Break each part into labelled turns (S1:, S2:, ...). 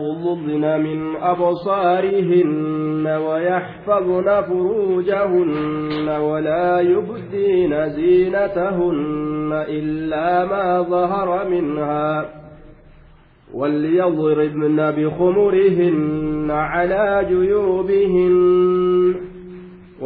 S1: يغضضن من أبصارهن ويحفظن فروجهن ولا يبدين زينتهن إلا ما ظهر منها وليضربن بخمرهن على جيوبهن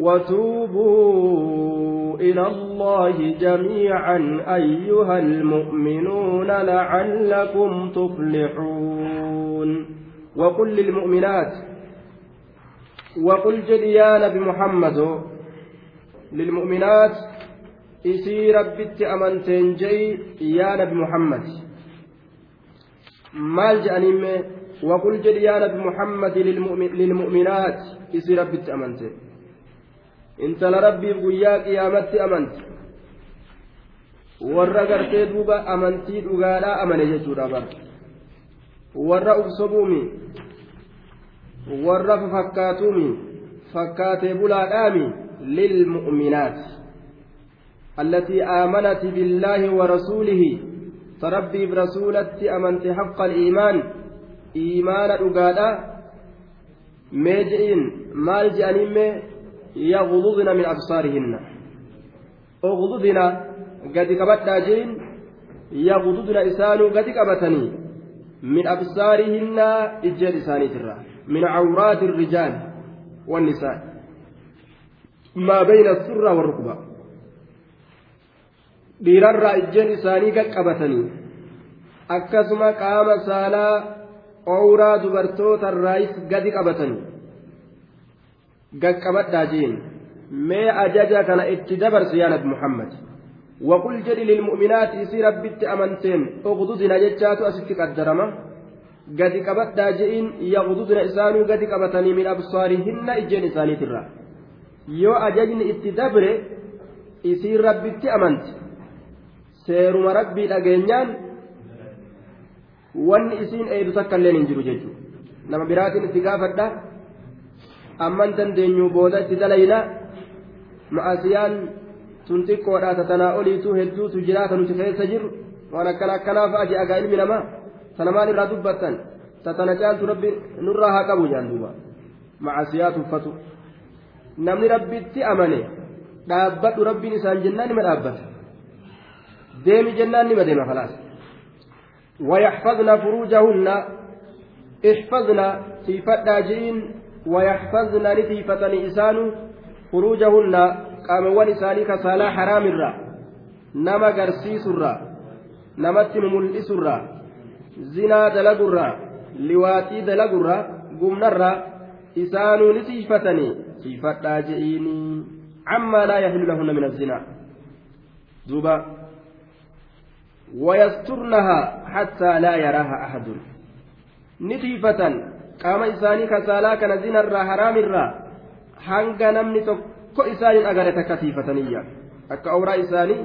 S1: وتوبوا إلى الله جميعا أيها المؤمنون لعلكم تفلحون. وقل للمؤمنات وقل جديان بمحمد. للمؤمنات إسير بيت أمنتين جي يا بمحمد محمد. ما الجأنيم وقل جديان بمحمد للمؤمنات إسير بيت أمنتين. Intala rabbiif guyyaa qiyaamatti amante warra gartee duuba amantii dhugaadhaa amane jechuudha bar warra ubsobuumi warra fakkaatuumi fakkaatee bulaadhaami lilmu'minaati التي آمنت بالله ورسوله فربي برسولة أمنت حق الإيمان إيمان رقادا ميجئين مال جانين يغضضن من أبصارهن. أغضضن قد يغضضن إسانو قد كبتني. من أبصارهن ترى من عورات الرجال والنساء. ما بين السرة والركبة. ijjeen isaanii qaqqabatanii akkasuma qaama saalaa gadi qabatanii gaqqabadhaa jeen mee ajaja kana itti dabarsu yaa nabi muhammad وقل جل للمؤمنات يصير ربت أمنتين اغضضنا جتشاتو أستي قدرما قد قبت داجئين يغضضن إسانو قد قبتني من أبصارهن إجين إساني ترى يو أججن اتدبر يصير ربت أمنت seeruma rabbii dhageenyaan wanni isiin eedu takka illee hin jiru jechuudha nama biraatiin itti gaafadha amman dandeenyu booda itti dalayna ma'asiyaan tun xiqqoodhaa tatanaa oliitu hedduutu jiraata nuti keessa jiru waan akkana akkanaa fa'a je'agaa ilmi namaa tana maal irraa dubbattan tatana caaltu rabbi nurraa haa qabu jaan duuba ma'asiyaa tuffatu namni rabbitti amane dhaabbadhu rabbiin isaan jennaan nima dhaabbata deemi jennaan nima deema khalaas ويحفظن فروجهن احفظن في فدا جئين ويحفظن نتيفتني إسان فروجهن قاموان إساني كسالا حرام الرا. نما قرسيس الرا. نمت مملئس الرا. زنا دلق الرا. لواتي دلق الرا. قمنا الرا. إسان نتيفتني تيفتا جئيني عما لا يحل لهن من الزنا. دوبا ويسترنها حتى لا يراها أحد. نتيفة qaama isaanii kasaalaa kana zinarraa haraamirraa hanga namni tokko isaaniin hin takka tiifataniyya akka obraa isaanii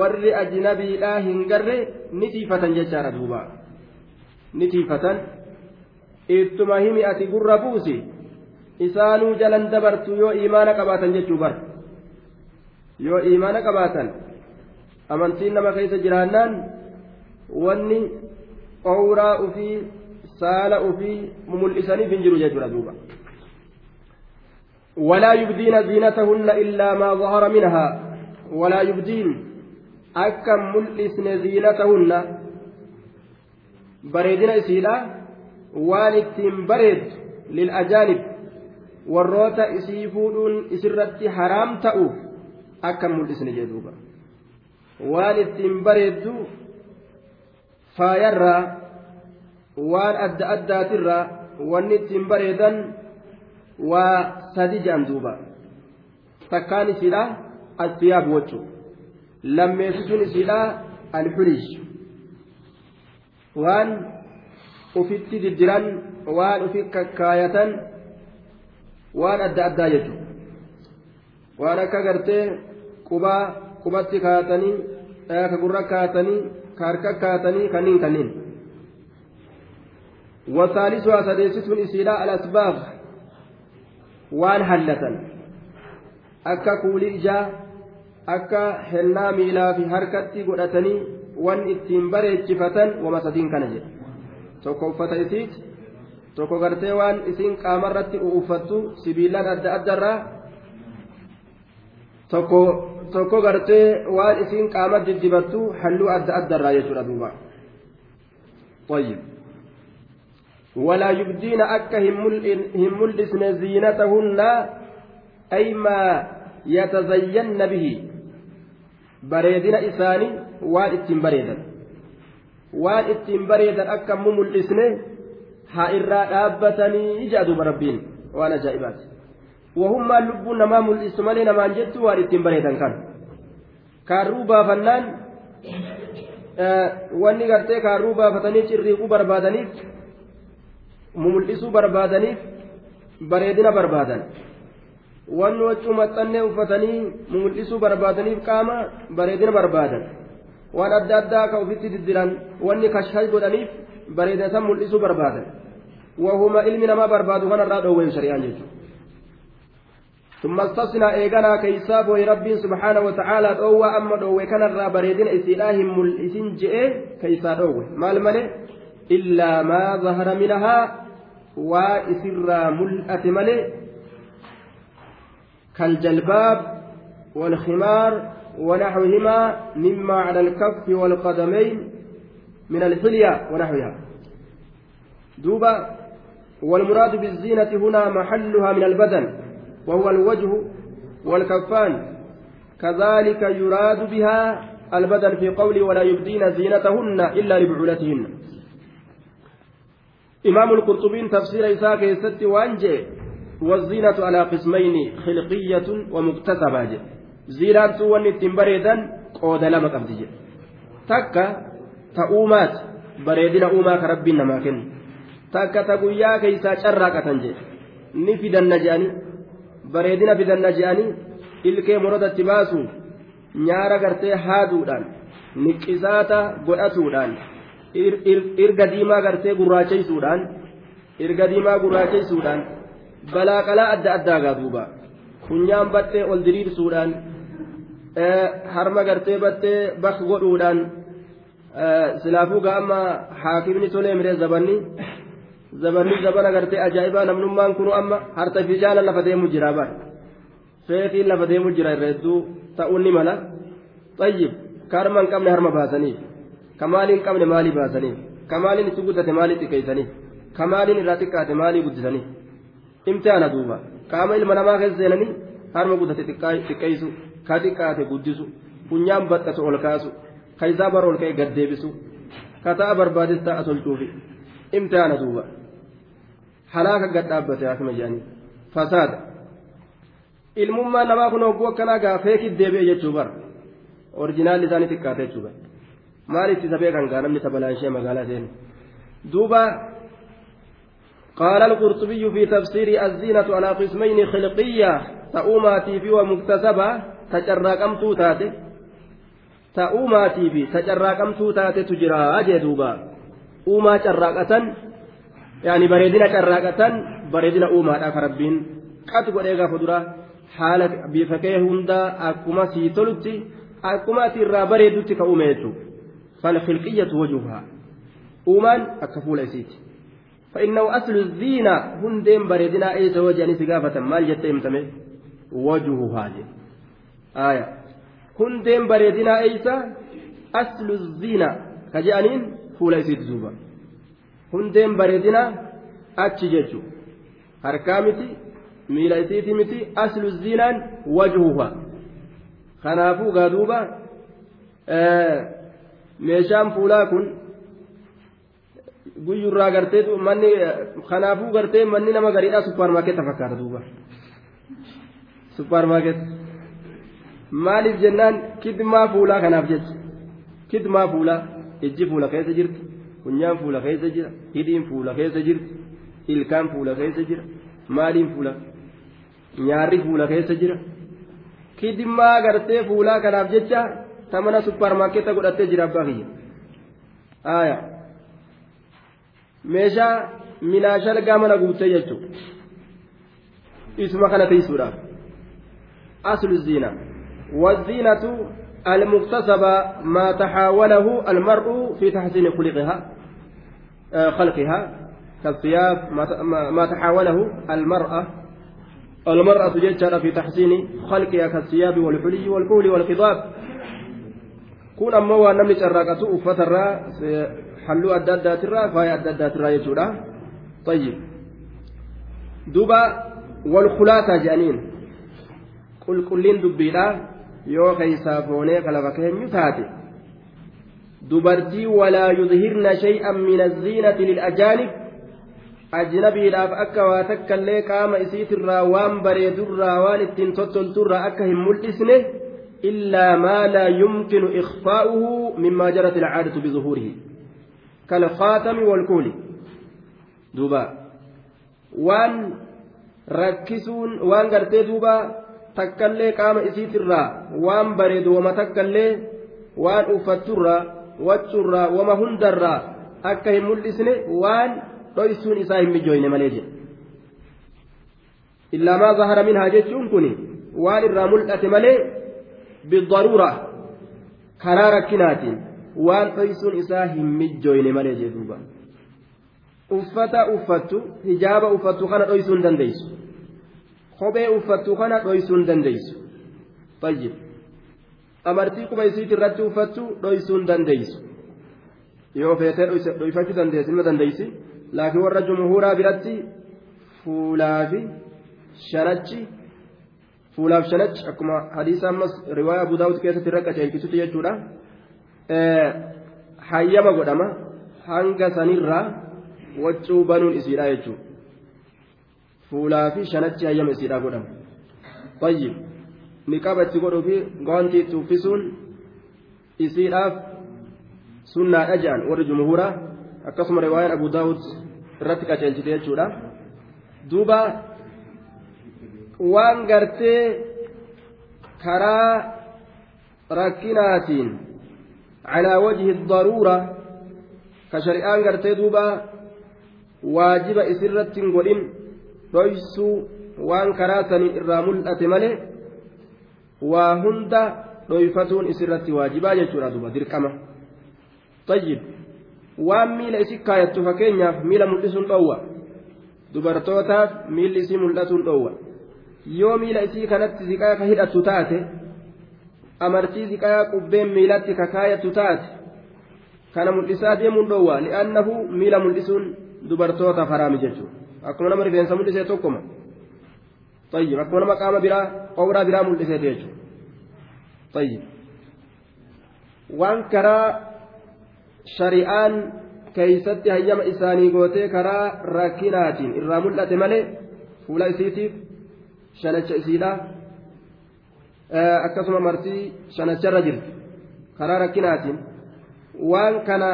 S1: warri ajnabiidhaa hin garre ni tiifatan jechaadha duuba. Ni tiifatan. Ittuma himi ati gurra buusi isaanuu jalan dabartu yoo imaana qabaatan jechuu bar yoo imaana qabaatan amantiin nama keessa jiraannaan wanni owraa ufii saala ufii mul'isaniif hin jiru jechuudha duuba ولا يبدين زينتهن إلا ما ظهر منها ولا يبدين bareedina isiidha waan ittiin bareeddu lil'ajaanib warroota isii fuudhuun isirratti haraam ta'uuf akka mul'isne jedhuuba waan ittiin bareeddu faayarraa waan adda addaatirraa wanni ittiin bareedan waa sadi jedhan duuba. Takkaan isiidha asiyaab waccu lammeessituun isiidha alxulish waan ufitti diddiran waan ufi kakkaayatan waan adda addaa jechuudha waan akka gartee qubaa qubatti kaatanii ka gurra kaatanii ka harka kaatanii kanniin kanniin wasaalisuhaa sadeessituun isiidha alasbaaq waan hallatan akka kuulii ijaa akka hennaa miilaa fi harkatti godhatanii wan ittiin bareechifatan wama sadiin kana jedhe tokko uffata isiiti tokko gartee waan isiin qaamarratti uffattu sibiilaan adda addarraa tokko tokko gartee waan isiin qaama diddibattu halluu adda addarraa jechuudha duuba طيب ولا يبدين أكا هم ملسن زينتهن أي ما يتزين به isaanii waan ittiin bareedan waan ittiin bareedan akka mumul'isne haa irraa dhaabbatanii jaa duuba rabbiin waan ajaa'ibaati wahummaan lubbuun namaa mul'isu malee namaan jettu waan ittiin bareedan kan kaarruu baafannaan wanni gartee kaarruu baafatanii cirriiquu barbaadaniif mumul'isuu barbaadaniif bareedina barbaadan wanni waccuu maxxannee uffatanii mul'isuu barbaadaniif qaama bareedina barbaadan waan adda addaa ka ofitti diddiran wanni kashkash godhaniif bareedina san mul'isuu barbaadan wahuma ilmi namaa barbaadu kanarraa dhoowween shari'aan jechuudha. ثم استثنى إيغانا كيساب ربي سبحانه وتعالى أوى أما دوي كان الرا بريدين إسئلاهم الإسن جئ كيسا دوي مال ملي إلا ما ظهر منها وإسر ملأة ملي كالجلباب والخمار ونحوهما مما على الكف والقدمين من الحلية ونحوها دوبا والمراد بالزينة هنا محلها من البدن وهو الوجه والكفان كذلك يراد بها البدن في قوله ولا يبدين زينتهن إلا لبعولتهن إمام القرطبين تفسير إساء كيست وأنجي والزينة على قسمين خلقية ومكتسبة زينة واني تنبريدا قود لما قبضي تكا تأومات بريدنا أوما كربنا ما كن تكا تقويا كيسا شراكة تنجي نفدا نجأني bareedina fidanna je'anii ilkee muradatti baasuun nyaara gartee haaduudhaan niqisaata godhatuudhaan irga diimaa gartee gurraacheysuudhaan irga diimaa gurraacheysuudhaan balaaqalaa adda addaa gaaduuba funyaan battee ol diriirsuudhaan harma gartee battee bak godhuudhaan silaafuu ga'amma haakimni tolee miree zabanni zabanni zabana gartee ajaa'ibaa namnummaan kunu amma harta fi jaala lafa deemu jira bar feetiin lafa deemu jira irra hedduu ta'uun ni mala. Xayyib ka harma hin qabne harma baasaniif ka maalii hin qabne maalii baasaniif ka maaliin itti guddate maalii xiqqeessaniif ka maaliin irraa xiqqaate maalii guddisaniif imtihaana duuba. Qaama ilma namaa keessa seenanii harma guddate xiqqeessu ka xiqqaate guddisu funyaan baxxatu ol kaasu ka isaa bara ol ka'e gaddeebisu ka ta'a barbaades ta'a tolchuufi. Imtihaana duuba. Halaaka gad dhaabbate akkuma jedhanii fasaada. Ilmummaa namaa kun hogguu akkanaa gaafeekit deebi'e jechuu bara. Orjinaalli isaanii xiqqaate jechuu bara maal itti sabee kan gaa namni tabalaa magaalaa seenu duuba قال القرطبي في تفسير الزينة على قسمين خلقية تأوماتي في ومكتسبة تجرقمتو تاتي تأوماتي في تجرقمتو تاتي تجرى أجدوبا أوما جرقة يعني بريدنا جرقة بريدنا أوما أكربين قد قد إيغا فدرا حالة بفكيه هندا أكما سيتلتي أكما تيرا بريدتي كأوميتو. فالخلقية وجهها أومان أكفول إسيتي فإنه أصل الزينة هندين بريدنا أي زوجاني سقافة مال جتهم وجهها آية هندين بريدنا أيسا aslu ziina ka je'aniin fuula isiiti duuba hundeen bareedina achi jechu harkaa miti miila isiiti miti aslu ziinaan wajhuha kanaafuu meeshaan fuulaa kun guyyurraa gartee manni kanaafuu gartee manni nama gariidhaa suppaarmaarkeetta fakkaata duuba suppaarmaarkeetta maaliif jennaan kidmaa fuulaa kanaaf jecha kidmaa fuulaa ijji fuula keessa jirti funyaan fuula keessa jira hidhiin fuula keessa jirti ilkaan fuula keessa jira maaliin fuula nyaarri fuula keessa jira kidmaa gartee fuulaa kanaaf jecha tamana suppaarmaarkeetta godhattee jira abbaa kiyya aayaa. meeshaa minaashalgaa mana guuttee jechuudha isuma kana teessuudhaaf aslu ziina waziinatu المكتسبة ما تحاوله المرء في تحسين خلقها خلقها كالثياب ما تحاوله المرأة المرأة جدًا في تحسين خلقها كالثياب والحلي والكهل والخضاب كون أما ونمي شراكة أفترى halluu adda addaatirraa faaya adda addaatirraa jechuudha tayyib duuba wal kulaataa jedhaniin qulqulliin dubbiidha yoo keeysaa foonee kalafa keenyu taate dubartii walaa yudhirna shay'an min aziinati lilajaanib ajnabiidhaaf akka waa takkaillee qaama isiitirraa waan bareedurraa waan ittiin tottolturraa akka hin mul'isne illaa maa laa yumkinu ikfaa'uhu mimmaa jarat ilcaadatu bizuhuurihi كالخاتم والكول دوبا وان rakkisuun waan gartee duuba takkallee qaama isiitirraa waan bareedu wama takkallee waan uffatturraa waccurraa wama hundarraa akka hin mul'isne waan dhoysuun isaa hin mijoyne malee jedhe illaa maa zahara minhaa jechuun kun waan irraa bidaruura karaa rakkinaatiin waan dhoysuun isaa hin mijjooyne malee jedhuuba uffata uffattu hijaaba uffattu kana dhoysuu hin dandeessu kophee uffattu kana dhoysuu hin dandeessu tayyib amartii quba isiit irratti uffattu dhoysuu hin dandeessu yoo feetee dhoyfachuu dandeessi nima dandeessi laakiin warra jumhuuraa biratti fuulaafi shanachi fuulaaf shanachi akkuma hadiisa ammas riwaaya abu daawud keessatti irra qaceelchisutti jechuudha. hayyama godhama hanga sanirraa waccuu banuun isiidha jechuudha fuulaa fi shanachi hayyama isiidha godhama tayyib niqaba itti godhuu fi gawantii itti uffisuun isiidhaaf sunnaadha jedhan warri jumhuuraa akkasuma riwaayaan abu daawud irratti qaceelchite jechuudha duuba waan gartee karaa rakkinaatiin على وجه الضرورة كشريان قرتي دوبا واجب إسرة قولين رويسو وان كراتني الرامل أتملي وهند رويفتون إسرة واجبا يجورا دوبا دركما طيب waan miila isi kaayattu fakkeenyaaf miila mul'isuun dhoowwa dubartootaaf miilli isii mul'atuun dhoowwa yoo miila isii kanatti siqaa ka hidhattu taate amartii ziqaa qubbeen miilatti kakaayatu taate kana mul'isaa deemuun dhoowwa li'annahu miila mul'isuun dubartoota haraami jechuudha akkuma nama rifeensa mul'isee tokkoma tayyib akkuma nama qaama biraa qowraa biraa mul'isee jechuudha tayyib waan karaa shari'aan keeysatti hayyama isaanii gootee karaa rakkinaatiin irraa mul'ate malee fuula isiitiif shanacha isiidhaa akkasuma martii shanacharra jirti karaa rakkinaatiin waan kana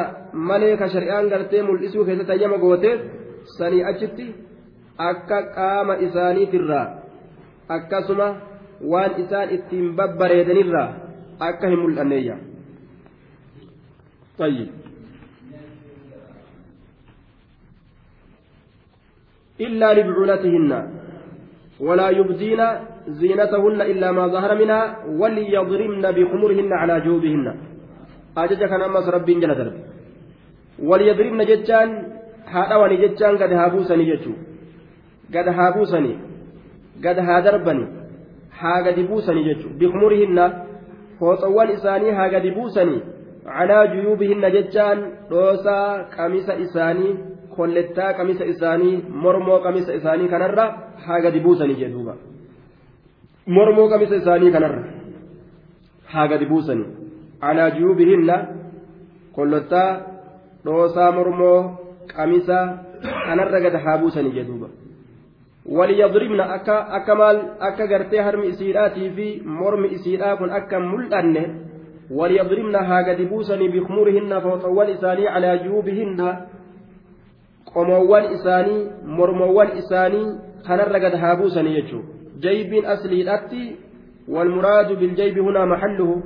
S1: malee ka shari'aan gartee mul'isuu keessatti hayyama gooteef sanii achitti akka qaama isaaniitirraa akkasuma waan isaan ittiin babbareedanirraa akka hin mul'anneeyya. طيب إلا لبعولتهن ولا يبدين زينتهن إلا ما ظهر منها وليضربن بخمرهن على جوبهن أجج كان أمس رب جل درب وليضربن gad haa buusanii jechuu gad haa buusanii gad haa darbanii haa gadi buusanii jechuu bikumurihinna fooxawwan isaanii haa gadi buusanii calaa juyuubihinna jechaan dhoosaa qamisa isaanii kollettaa qamisa isaanii mormoo qamisa isaanii kanarra haa gadi buusanii jedhuuba mormoo qamisa isaanii kanarra haa gadi buusanii calaa juyuubihinna kollettaa dhoosaa mormoo qamisa kanarra gad haa buusanii jedhuuba. waliyadribna akka akka maal akka gartee harmi isiidhaatii fi mormi isiidhaa kun akka mul'anne waliyadribna haa gadi buusanii bikmurihinna fooxawwan isaanii calaa juubihinna qomoowwan isaanii mormowwan isaanii kanarra gad haa buusanii jechuu jaybiin والمراد بالجيب هنا محله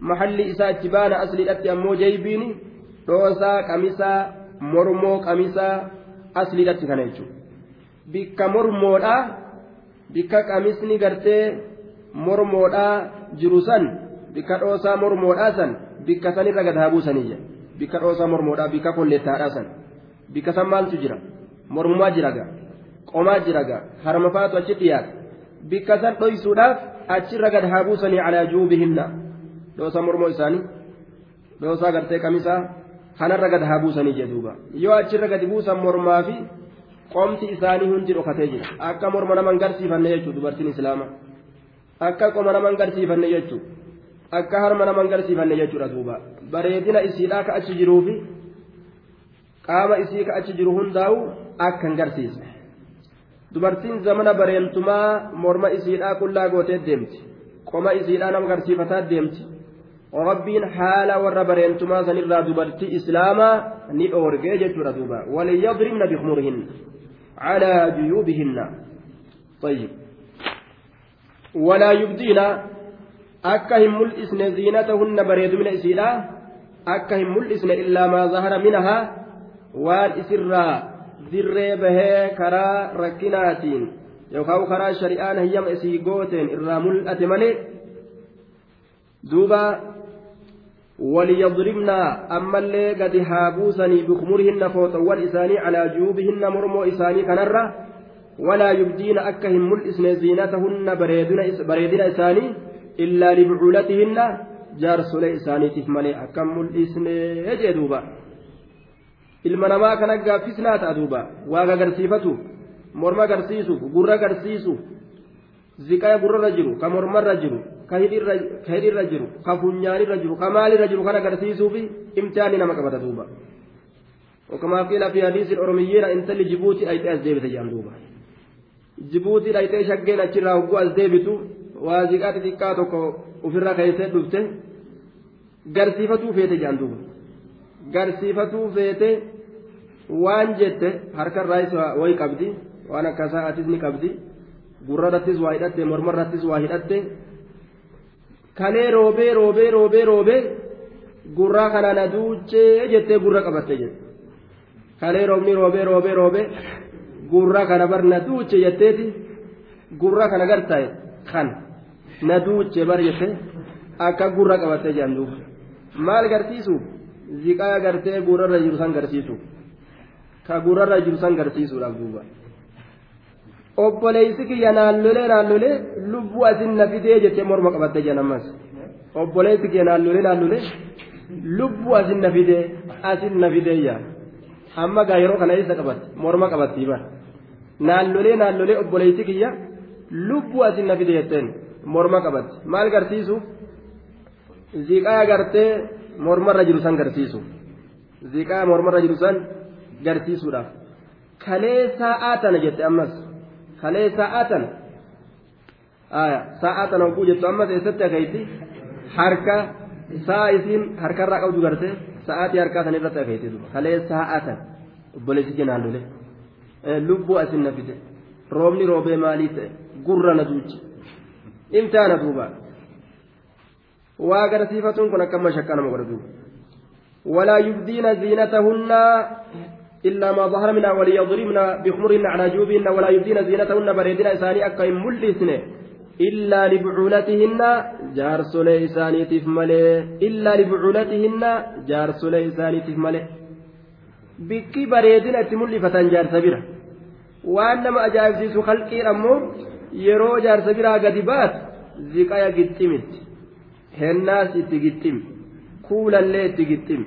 S1: محل إساء اتبان أصل الأتي أمو جيبين روسا قميسا مرمو قميسا أصل الأتي كان يجو bikka mormoodha bikka qamisni gartee mormoodha jiru san bikka dhoosaa mormoodha san bikka sanirra gad haa buusaniyya bikka dhoosaa mormoodha bikka kolleettaadha san bikka san maaltu jira mormumaa jira ga qomaa jira ga harma faatu achi dhiyaata bikka san dhoysuudhaaf achirra gad haa buusanii calaa juubihinna dhoosaa mormoo isaanii dhoosaa gartee qamisaa kanarra gad haa buusanii jedhuuba yoo achirra gadi buusan mormaa fi qomti isaanii hundi dhokatee jira akka morma naman garsiifanne jechuudha dubartiin islaama akka qoma naman garsiifanne jechuudha akka harma naman garsiifanne jechuudha duuba bareedina isiidhaa ka achi jiruufi qaama isii ka achi jiru hundaa'u akka hin garsiisne dubartiin zamana bareentumaa morma isiidhaa qullaa gootee deemti qoma isiidhaa nama garsiifataa deemti rabbiin haala warra bareentumaa sanirraa dubartii islaamaa ni dhoorgee jechuudha duuba waliyadribna bikhmurihinna على جيوبهن طيب ولا يبدين أكهم ملئسن زينتهن بريد من إسيلا أكهم ملئسن إلا ما ظهر منها والإسرى dirree bahee karaa rakkinaatiin yookaan karaa shari'aan hayyama isii gooteen irraa mul'ate malee duuba وليضربن أما اللي قد هابوسني بخمرهن فوطوان إساني على جيوبهن مرمو إساني كنرة ولا يبدين أكهم ملئسن زينتهن بريدنا إساني إلا لبعولتهن جارسول إساني تفملي أكم ملئسن يجدوبا ilma namaa kana gaaffisnaa ta'a duuba waaqa agarsiifatu morma agarsiisuuf gurra agarsiisuuf ziqaa gurrarra jiru ka mormarra jiru ka hidhiirra jiru ka funyaanirra jiru ka maalirra jiru kan agarsiisuufi imtihaanni nama qabata duuba وكما قيل في حديث الأرميين إن تلي جيبوتي أيتي أزديبت جام دوبا جيبوتي أيتي شقين أشرا وقو أزديبتو وازيقات تكاتوكو وفرا كيسي دفته garsiifatuu feete jaan duuba garsiifatuu feete waan jette harkarraayis wayi qabdi waan akkasaa atis ni qabdi gurrarrattis waa hidhatte mormarrattis waa hidhatte kalee roobee roobee roobee roobee gurraa kana na duuchee jettee gurra qabatte jette kalee roobni roobee roobee roobee gurra kana bar na jetteeti gurra kana gartaaye kan na bar jette akka gurra qabattee jedhan maal garsiisuuf ziqaa gartee gurrarra jiru san garsiisuuf ka gurrarra jiru san garsiisuudhaaf duuba. obboleessi kiyya naannolee naannolee lubbuu asin na fidee jettee morma qabattee jiran ammas obboleessi kiyya naannolee naannolee lubbuu asin na fidee asin na fidee yaa amma gaa yeroo kana eessa qabatte morma qabattii bara naannolee naannolee obboleessi kiyya lubbuu asin na fidee jetteen morma qabatte maal garsiisuuf ziqaa gartee mormarra jiru san garsiisuuf ziqaa mormarra jiru san garsiisuudhaaf kalee sa'aa tana jette ammas. kalee sa'aatan. Sa'aatan hogguu jettu ammas eessatti akeeyti? Harka sa'a isiin harkarraa qabdu gartee sa'aatii harkaa san irratti akeeyti kalee sa'aatan. Obboleessi jennaan lole lubbuu asin na fide. Roobni roobee maalii ta'e? Gurra na duuche imtaana duuba. Waa agarsiifatuun kun akka mashakkaa nama godha duuba. Walaa yubdiina ziinatahunna إلا ما ظهر منها وليضربن بخمرهن على جيوبهن ولا يبدين زينتهن بريدنا إساني أكا ملسن. إلا لبعولتهن جار سولي إساني تفملي. إلا لبعولتهن جار سولي إساني تفملي. بكي بريدنا تملفة جار سبيرة. وأنما أجائب سيسو خلقي أمو biraa gadi baat ziqaya gixximitti hennaas itti gixximi kuulallee itti gixxim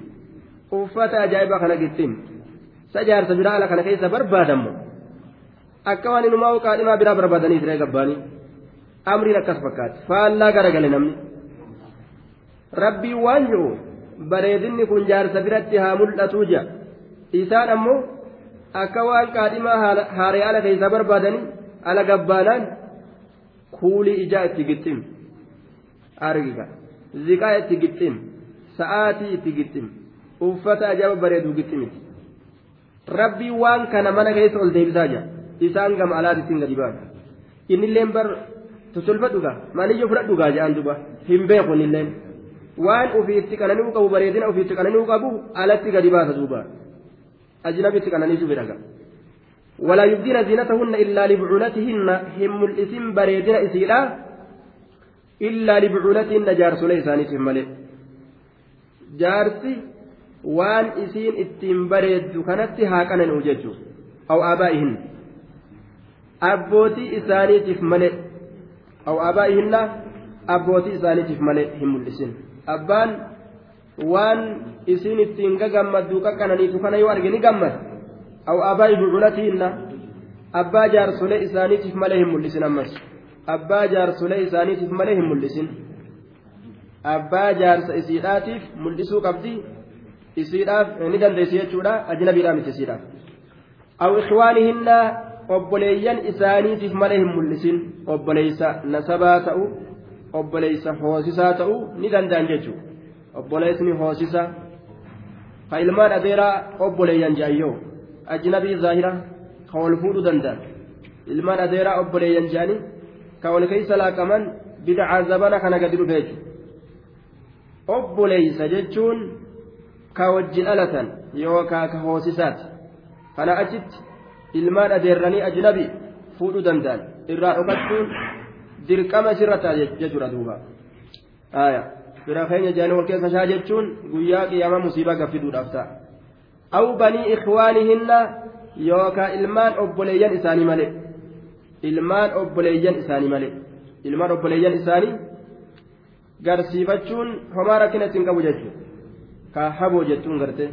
S1: uffata ajaa'ibaa kana gixxim sa jaarsa biraa ala kana keessa barbaadammo akka waan inumaa qaadhimaa biraa barbaadanii siree gabbaanii amriin akkas fakkaate faallaa garagale namni rabbiin waan jiru bareedinni kun jaarsa biratti haa mul'atuu jira isaan ammoo akka waan qaadhimaa haaree ala keessa barbaadanii ala gabbaanaan kuulii ijaa itti gixxim argiga ziqaa itti gixxim sa'aatii itti gixxim uffata ajaba bareedu gixximiti rabbii waan kana mana keessa ol deebisaa jira isaan gama alaatittiin gadi ba'an innilleen bar totolfadhuga maniyyo fudhadhugaa jedhan duba hin beeku innilleen waan ufiitti qanani'uu qabu bareedina ufiitti qanani'uu qabu alatti gadi baasa duuba ajnabitti qananiisu biraga ولا يبدين زينتهن إلا لبعولتهن هم الإثم بريدنا إسيلا إلا لبعولتهن جارس ليسانيتهم ملئ jaarsi waan isiin ittiin bareeddu kanatti haa qanani'u jechuudha aw abaa'ihin abbootii isaaniitiif malee aw abaa'ihinna abbootii isaaniitiif malee hin mul'isin. Abbaan waan isiin ittiin gagammaddu qaqqananiitu kana yoo arge ni gammada. Aw abaa'i buculatihinna abbaa jaarsolee isaaniitiif malee hin mul'isin ammas. Abbaa jaarsolee isaaniitiif malee hin mul'isin. Abbaa jaarsa isiidhaatiif mul'isuu qabdi isiidhaaf ni dandeessi jechuudha ajnabiidhaa miti isiidhaaf aw ikhwaanihinna obboleeyyan isaaniitiif malee hin mul'isin obboleeysa nasabaa ta'u obboleeysa hoosisaa ta'u ni danda'an jechuudha obboleessni hoosisa ka ilmaan adeeraa obboleeyyan jaayyoo ajnabii zaahira ka wal fuudhuu danda'an ilmaan adeeraa obboleeyyan jaanii ka wal keessa laaqaman bidacaa zabana kana gadi dhufe jechuudha obboleeysa jechuun ka wajjin dhalatan yookaan ka hoosisaati kana achitti ilmaan adeerranii ajnabi fuudhuu danda'an. Irraa dhokachuun dirqama sirra ta'a jechuudha duuba. Fira keenya jaanii wal keessa shaa jechuun guyyaa qiyyaama musiibaa gaffiduudhaaf ta'a. Aw banii ikhwaanihinna yookaan ilmaan obboleeyyan isaanii malee. Ilmaan obboleeyyan isaanii malee. Ilmaan obboleeyyan isaanii garsiifachuun homaa rakkina ittiin qabu jechuudha ka haboo jechuun garte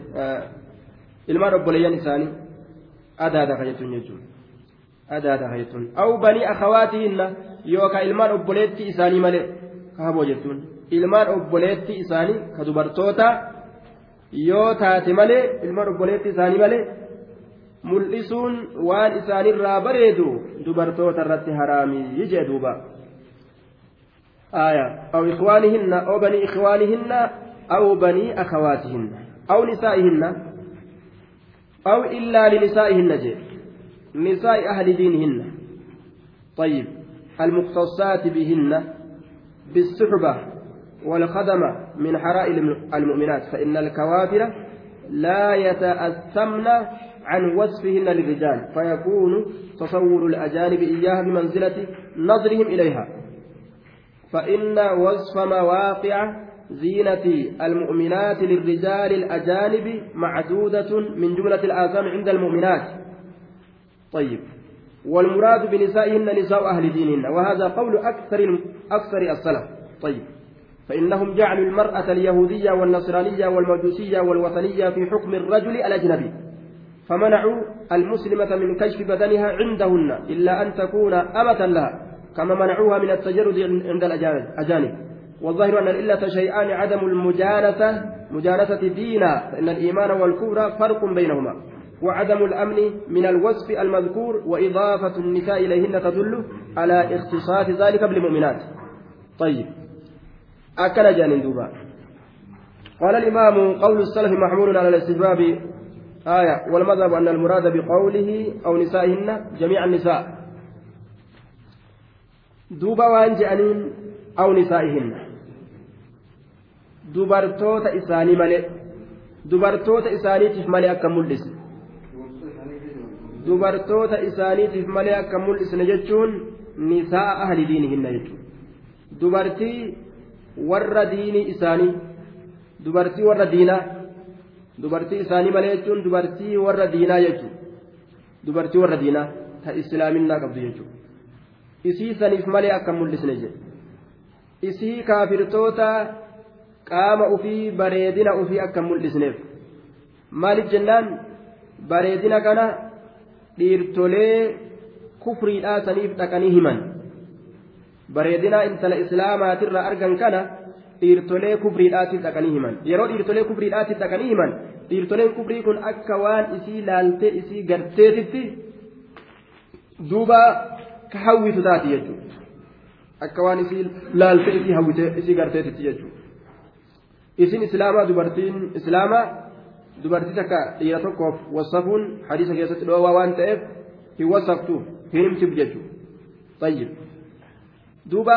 S1: ilmaan obboleeyyan isaanii adaada ka jechuun jechuudha adaada ka jechuun aw banii akhawaatihinna yookaan ilmaan obboleettii isaanii malee ka haboo jechuun ilmaan obboleettii isaanii ka dubartoota yoo taate malee ilmaan obboleettii isaanii malee mul'isuun waan isaanirraa bareedu dubartoota irratti haraamii jee duuba. آية أو إخوانهن أو بني إخوانهن أو بني أخواتهن أو نسائهن أو إلا لنسائهن جي. نساء أهل دينهن. طيب. المختصات بهن بالصحبة والخدمة من حرائر المؤمنات فإن الكوافر لا يتأثمن عن وصفهن للرجال فيكون تصور الأجانب إياها بمنزلة نظرهم إليها. فإن وصف مواقع زينة المؤمنات للرجال الأجانب معدودة من جملة الآثام عند المؤمنات. طيب. والمراد بنسائهن نساء أهل دينهن وهذا قول أكثر أكثر السلف. طيب. فإنهم جعلوا المرأة اليهودية والنصرانية والمجوسية والوثنية في حكم الرجل الأجنبي. فمنعوا المسلمة من كشف بدنها عندهن إلا أن تكون أمة لها كما منعوها من التجرد عند الأجانب والظاهر أن الإلة شيئان عدم المجانسة مجانسة دينا فإن الإيمان والكفر فرق بينهما. وعدم الأمن من الوصف المذكور وإضافة النساء إليهن تدل على اختصاص ذلك بالمؤمنات طيب. أكل جان دوبا قال الإمام قول السلف محمول على الاستجواب آية والمذهب أن المراد بقوله أو نسائهن جميع النساء. duuba waan je'aniin aw nisaa'ihinna dubartoota isaanii malee dubartoota isaaniitiif malee akka mul'isne dubartoota isaaniitiif malee akka mul'isne jechuun nisaa ahli diinihinna jechuudha dubartii warra diinii isaanii dubartii warra diinaa dubartii isaanii malee jechuun dubartii warra diinaa jechuudha dubartii warra diinaa ta islaaminaa qabdu jechuudha. isii saniif malee akka mul'isne jedhe isii kaafirtoota qaama ufii bareedina ufii akka mul'isneef. Maaliif jennaan? Bareedina kana dhiirtolee kufriidhaa saniif dhaqanii himan. Bareedina intala islaamaatirraa argan kana dhiirtolee kufriidhaatiif dhaqanii himan. Yeroo dhiirtolee kufriidhaatiif dhaqanii himan dhiirtoleen kufrii kun akka waan isii laaltee isii garteetitti duuba ka hawwitu taati jechuudha. Akka waan isii laaltee isii hawwitee isii garteetitti jechuudha isin islaamaa dubartiin islaamaa dubartii takka dhiira tokkoof wasafuun hadiisa keessatti dhoowwaa waan ta'eef hin wasaftu hin himsiif jechuudha tayyib duuba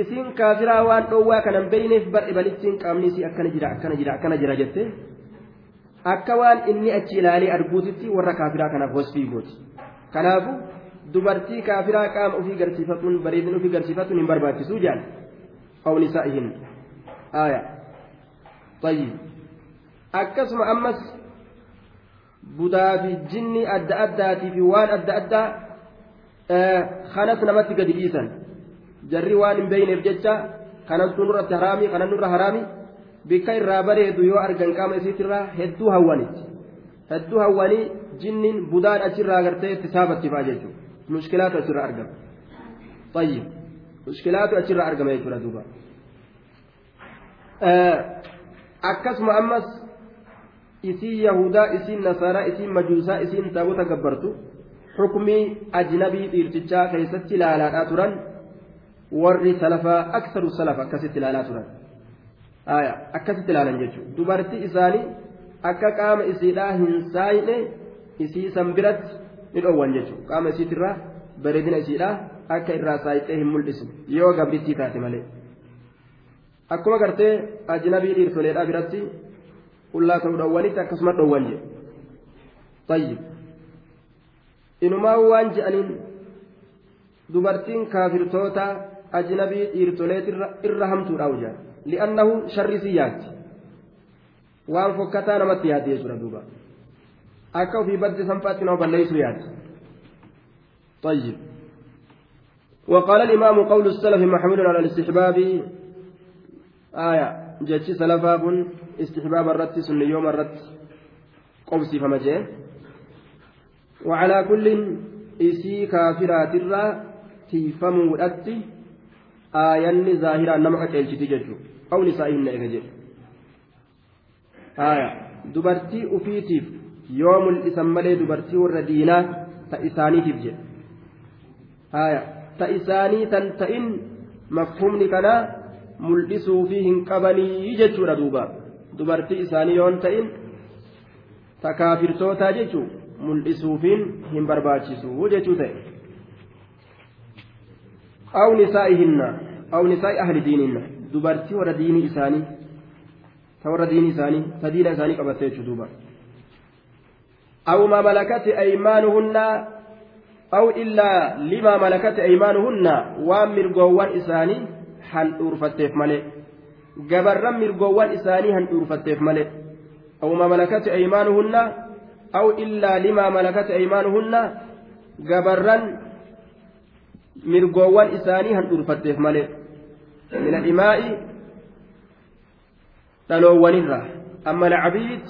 S1: isiin kaafiraa waan dhoowwaa kanan beeyneef bar ibalittiin qaamni isii akkana jira akkana jira akkana jira jette akka waan inni achi ilaalee arguutitti warra kaafiraa kanaaf wasfii gooti kanaafu dubartii kaafiraa qaama ofii garsiifatuun bareedina ofii garsiifatuun hin barbaachisuu jaan aw nisaa'ihin aaya tayyib akkasuma ammas budaa fi jinni adda addaatii fi waan adda addaa kanas namatti gadi dhiisan jarri waan hin beeyneef jecha kanattu nurratti haraami kanan nurra haraami bikka irraa bareedu yoo argan qaama isiitirraa hedduu hawwanitti hedduu hawwanii jinniin budaan achirraa gartee itti saabatti fa'a jechuudha mushkilaatu achirraa argama tayyib mushkilaatu achirraa argama jechuudha duuba akkasuma ammas isiin yahudaa isiin nasaaraa isiin majuusaa isiin taabota gabbartu xukumii ajnabii dhiirtichaa keessatti ilaalaadhaa turan warri salafaa aksaru salafa akkasitti ilaalaa turan. Akkasitti ilaalan jechuudha dubartii isaanii akka qaama isiidhaa hin saayine isii san biratti ni dhoowwan jechuudha qaama isiitirraa bareedina isiidhaa akka irraa saayixee hin mul'isne yoo gabrittii taate malee akkuma gartee ajnabii dhiirtoleedhaa biratti qullaa ta'uu dhoowwanitti akkasuma dhoowwan jedhe tayyib inumaa waan je'aniin dubartiin kaafirtoota ajnabii dhiirtoleet irra hamtuudhaa'u jedhan li'annahu sharrisii yaaddi waan fokkataa namatti yaadde jechuudha duuba akka ofii badde sanfaatti nama balleessu yaaddi طيب وقال الإمام قول السلف محمول على الاستحباب آية جتش سلفاب استحباب الرت سن يوم الرت قبسي فمجيه وعلى كل إسي كافرات الرا تيفمو الأتي aayanni zaahiraan nama qaceelchiti jechuudha qawni isaa hin eega jedhu aaya dubartii ufiitiif yoo mul'isan malee dubartii warra diinaa ta isaaniitiif jedha aaya ta isaanii tan ta'in mafhumni kanaa mul'isuufii hin qabanii jechuudha duuba. Dubartii isaanii yoon ta'in takaafirtootaa jechuu mul'isuufiin hin barbaachisu jechuu ta'e. aw nisaa'ihinna aw nisaa'i ahli diininna. Dubartii warra diinii isaanii ta warra diinii isaanii ta diina isaanii qabatte jechuu duuba. Aw maa malakati aymaanuhunna aw illaa limaa malakati aymaanuhunna waan mirgoowwan isaanii أورفتيف ملئ gabarran mirgoowwan isaanii han dhuurfatteef malee ما ملكت أيمانهن أو إلا لما ملكت أيمانهن gabarran mirgoowwan isaanii han dhuunfatteef malee min adhimaa'i dhaloowwanirraa amma lacabiit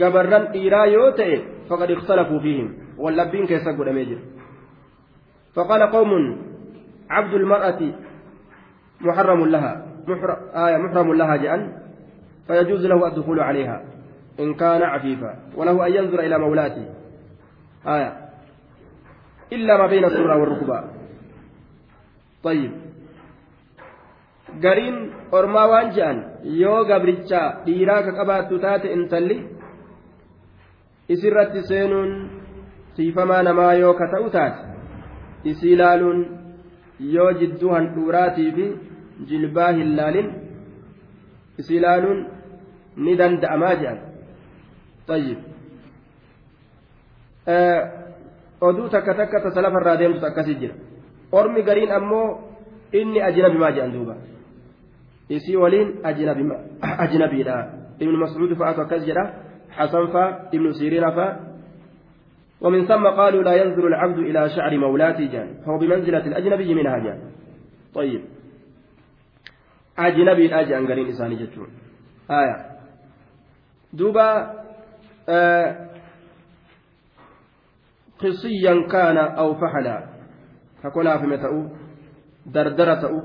S1: gabarran dhiiraa yoo ta'e faqad ikhtalafuu fiihim wallabbiin keessa godhamee jira فقال قوم عبد المرأة محرم لها آية محرم لها جأن فيجوز له الدخول عليها إن كان عفيفا وله أن ينظر إلى مولاته آية إلا ما بين السرة والركبة طيب gariin ormaa waan je'an yoo gabricha dhiiraa ka qabaattu taate intalli isirratti seenuun siifamaa namaa yoo ka ta'u taate isii ilaaluun yoo jidduu handhuuraatii fi jilbaa hin laalin isii ilaaluun ni danda'amaa je'an طيب oduu takka takka ta salafarraa deemtu akkasii jira ormi gariin ammoo inni ajnabimaa jedhan duuba isii waliin ajnabiidha ibnu mascuud fa'aatu akkas jedha حسن فا ابن سيرين فا ومن ثم قالوا لا ينظر العبد إلى شعر مولاته جان فهو بمنزلة الأجنبي منها جان طيب jedhan gariin isaanii jechuudha haya duuba qisiyyan kaana aw faxala ka kolaafime ta'u dardara ta'u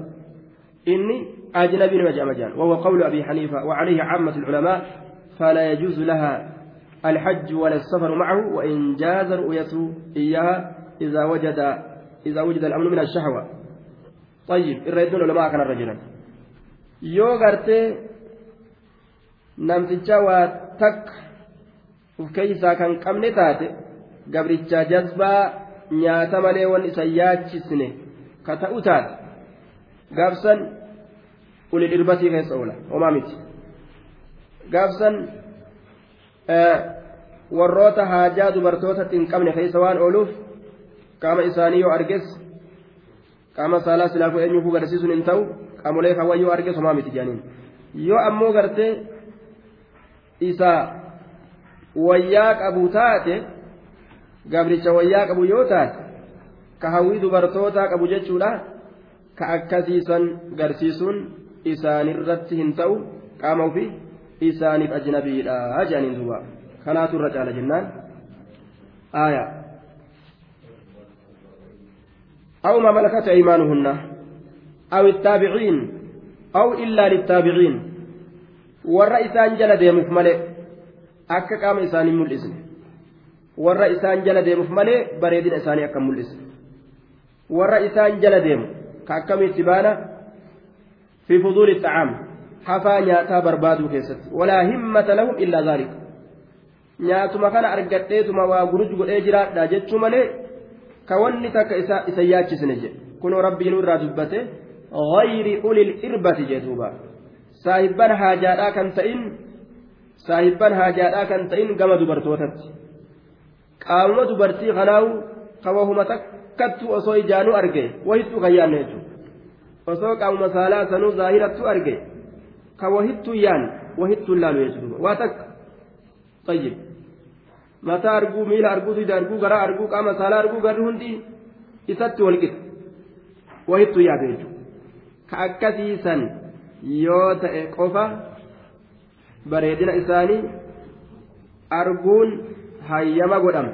S1: inni ajnabii nama jedhama jedhan wahuwa qawlu abii xaniifa وعليه عامة العلماء فلا يجوز لها الحج ولا السفر معه وإن جاز رؤيته إياها إذا وجد إذا وجد الأمن من الشهوة طيب الرئيسون العلماء كان رجلا yoo gartee namticha waa takka uf keeysaa kan qabne taate gabricha jazbaa nyaata malee wan isa yaachisne ka ta'u taate gaabsan uli dhirbatii keessa oola homaa miti gaabsan warroota haajaa dubartootatti hin qabne keessa waan ooluuf qaama isaanii yoo arges qaama saalaa silaafu eenyuufuu garsiisuun hin ta'u qaamolee kaawwan yoo arges homaa miti jedhaniin yoo ammoo gartee isa wayyaa qabu taate gabricha wayyaa qabu yoo taate ka hawwii dubartootaa qabu jechuudha. Ka akkasiisan garsiisuun isaanirratti hin ta'u qaama ofii isaaniif ajnabiidha jedhaniin duuba kanaatu irra caala jennaan aayaa أو ما ملكت أيمانهن أو التابعين أو إلا للتابعين والرئيسان جل ديمف ملئ akka qaama isaanii mul'isne warra isaan jala deemuuf malee bareedina isaanii akka mul'isne warra isaan jala deemu ka akkamitti baana fi fuduuli xacaam hafaa nyaataa barbaaduu keessatti walaa himmata lahum illaa zaalika nyaatuma kana argadheetuma waa guruj godhee jiraadha jechuu malee ka wanni takka isa yaachisne jedhe kunoo rabbiin irraa dubbate غير أولي الإربة جدوبا saahibban haajaadhaa kan ta'in saahibban haajaadhaa kan ta'in gama dubartootatti qaamuma dubartii kanaawu kawahuma takkattu osoo ijaanuu arge wahittuu kan yaanne jechuudha osoo qaamuma saalaa sanuu zaahirattu arge ka wahittuu yaan wahittuu laalu jechuudha waa takka tayyib mataa arguu miila arguu dida arguu garaa arguu qaama saalaa arguu garri hundi isatti walqixa wahittuu yaadu jechuudha ka akkasiisan yoo ta'e qofa bareedina isaanii arguun hayyama godhama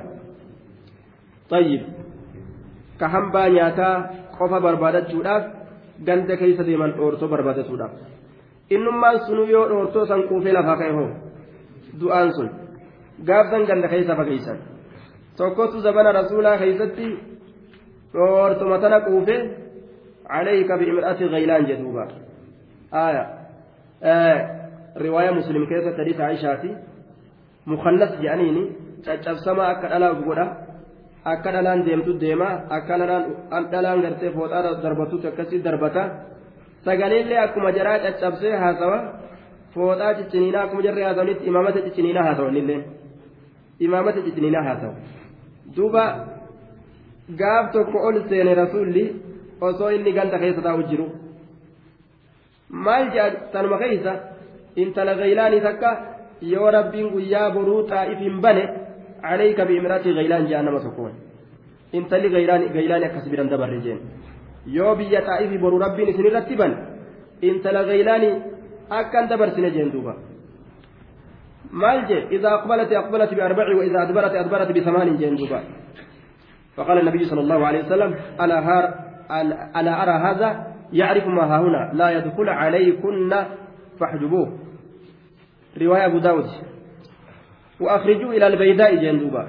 S1: tayyib ka hambaa nyaataa qofa barbaadachuudhaaf ganda keessa deeman dhoortoo barbaadatuudhaaf innummaan sunuu yoo dhoortoo san quufee lafaa ka'e hoo du'aan sun gaafsan ganda keessa fageeysan tokkotu zabana rasuulaa keessatti dhoortoma tana quufee عليك بامرأة غيلان جدوبا آية آه رواية مسلم كيف حديث عائشة مخنث جانيني akka dhalaa godha akka dhalaan deemtu deema akka dhalaan gartee fooxaa darbatutti akkasii darbata sagaleellee akkuma jaraa caccabsee haasawa fooxaa cicciniinaa akkuma jarree haasawanitti imaamata cicciniinaa haasawanillee imaamata cicciniinaa haasawa duuba gaaf tokko ol seene rasuulli osoo inni ganda keessa taa'u jiru maal jedha tanuma keessa intala gaylaanii takka yoo rabbiin guyyaa boruu xaa'if hin bane عليك بامرأة غيلان جهنم تكون انت لي غيلان بدن دبر جين يو بيا طائف برو ربي نسن رتبا انت لغيلان اكن دبر سن جين دوبا مالجي اذا اقبلت اقبلت باربع واذا ادبرت ادبرت بثمان جين دوبا فقال النبي صلى الله عليه وسلم الا هار الا ارى هذا يعرف ما ها هنا لا يدخل عليكن فاحجبوه روايه ابو داود وأخرجوا إلى البيداء جندوبا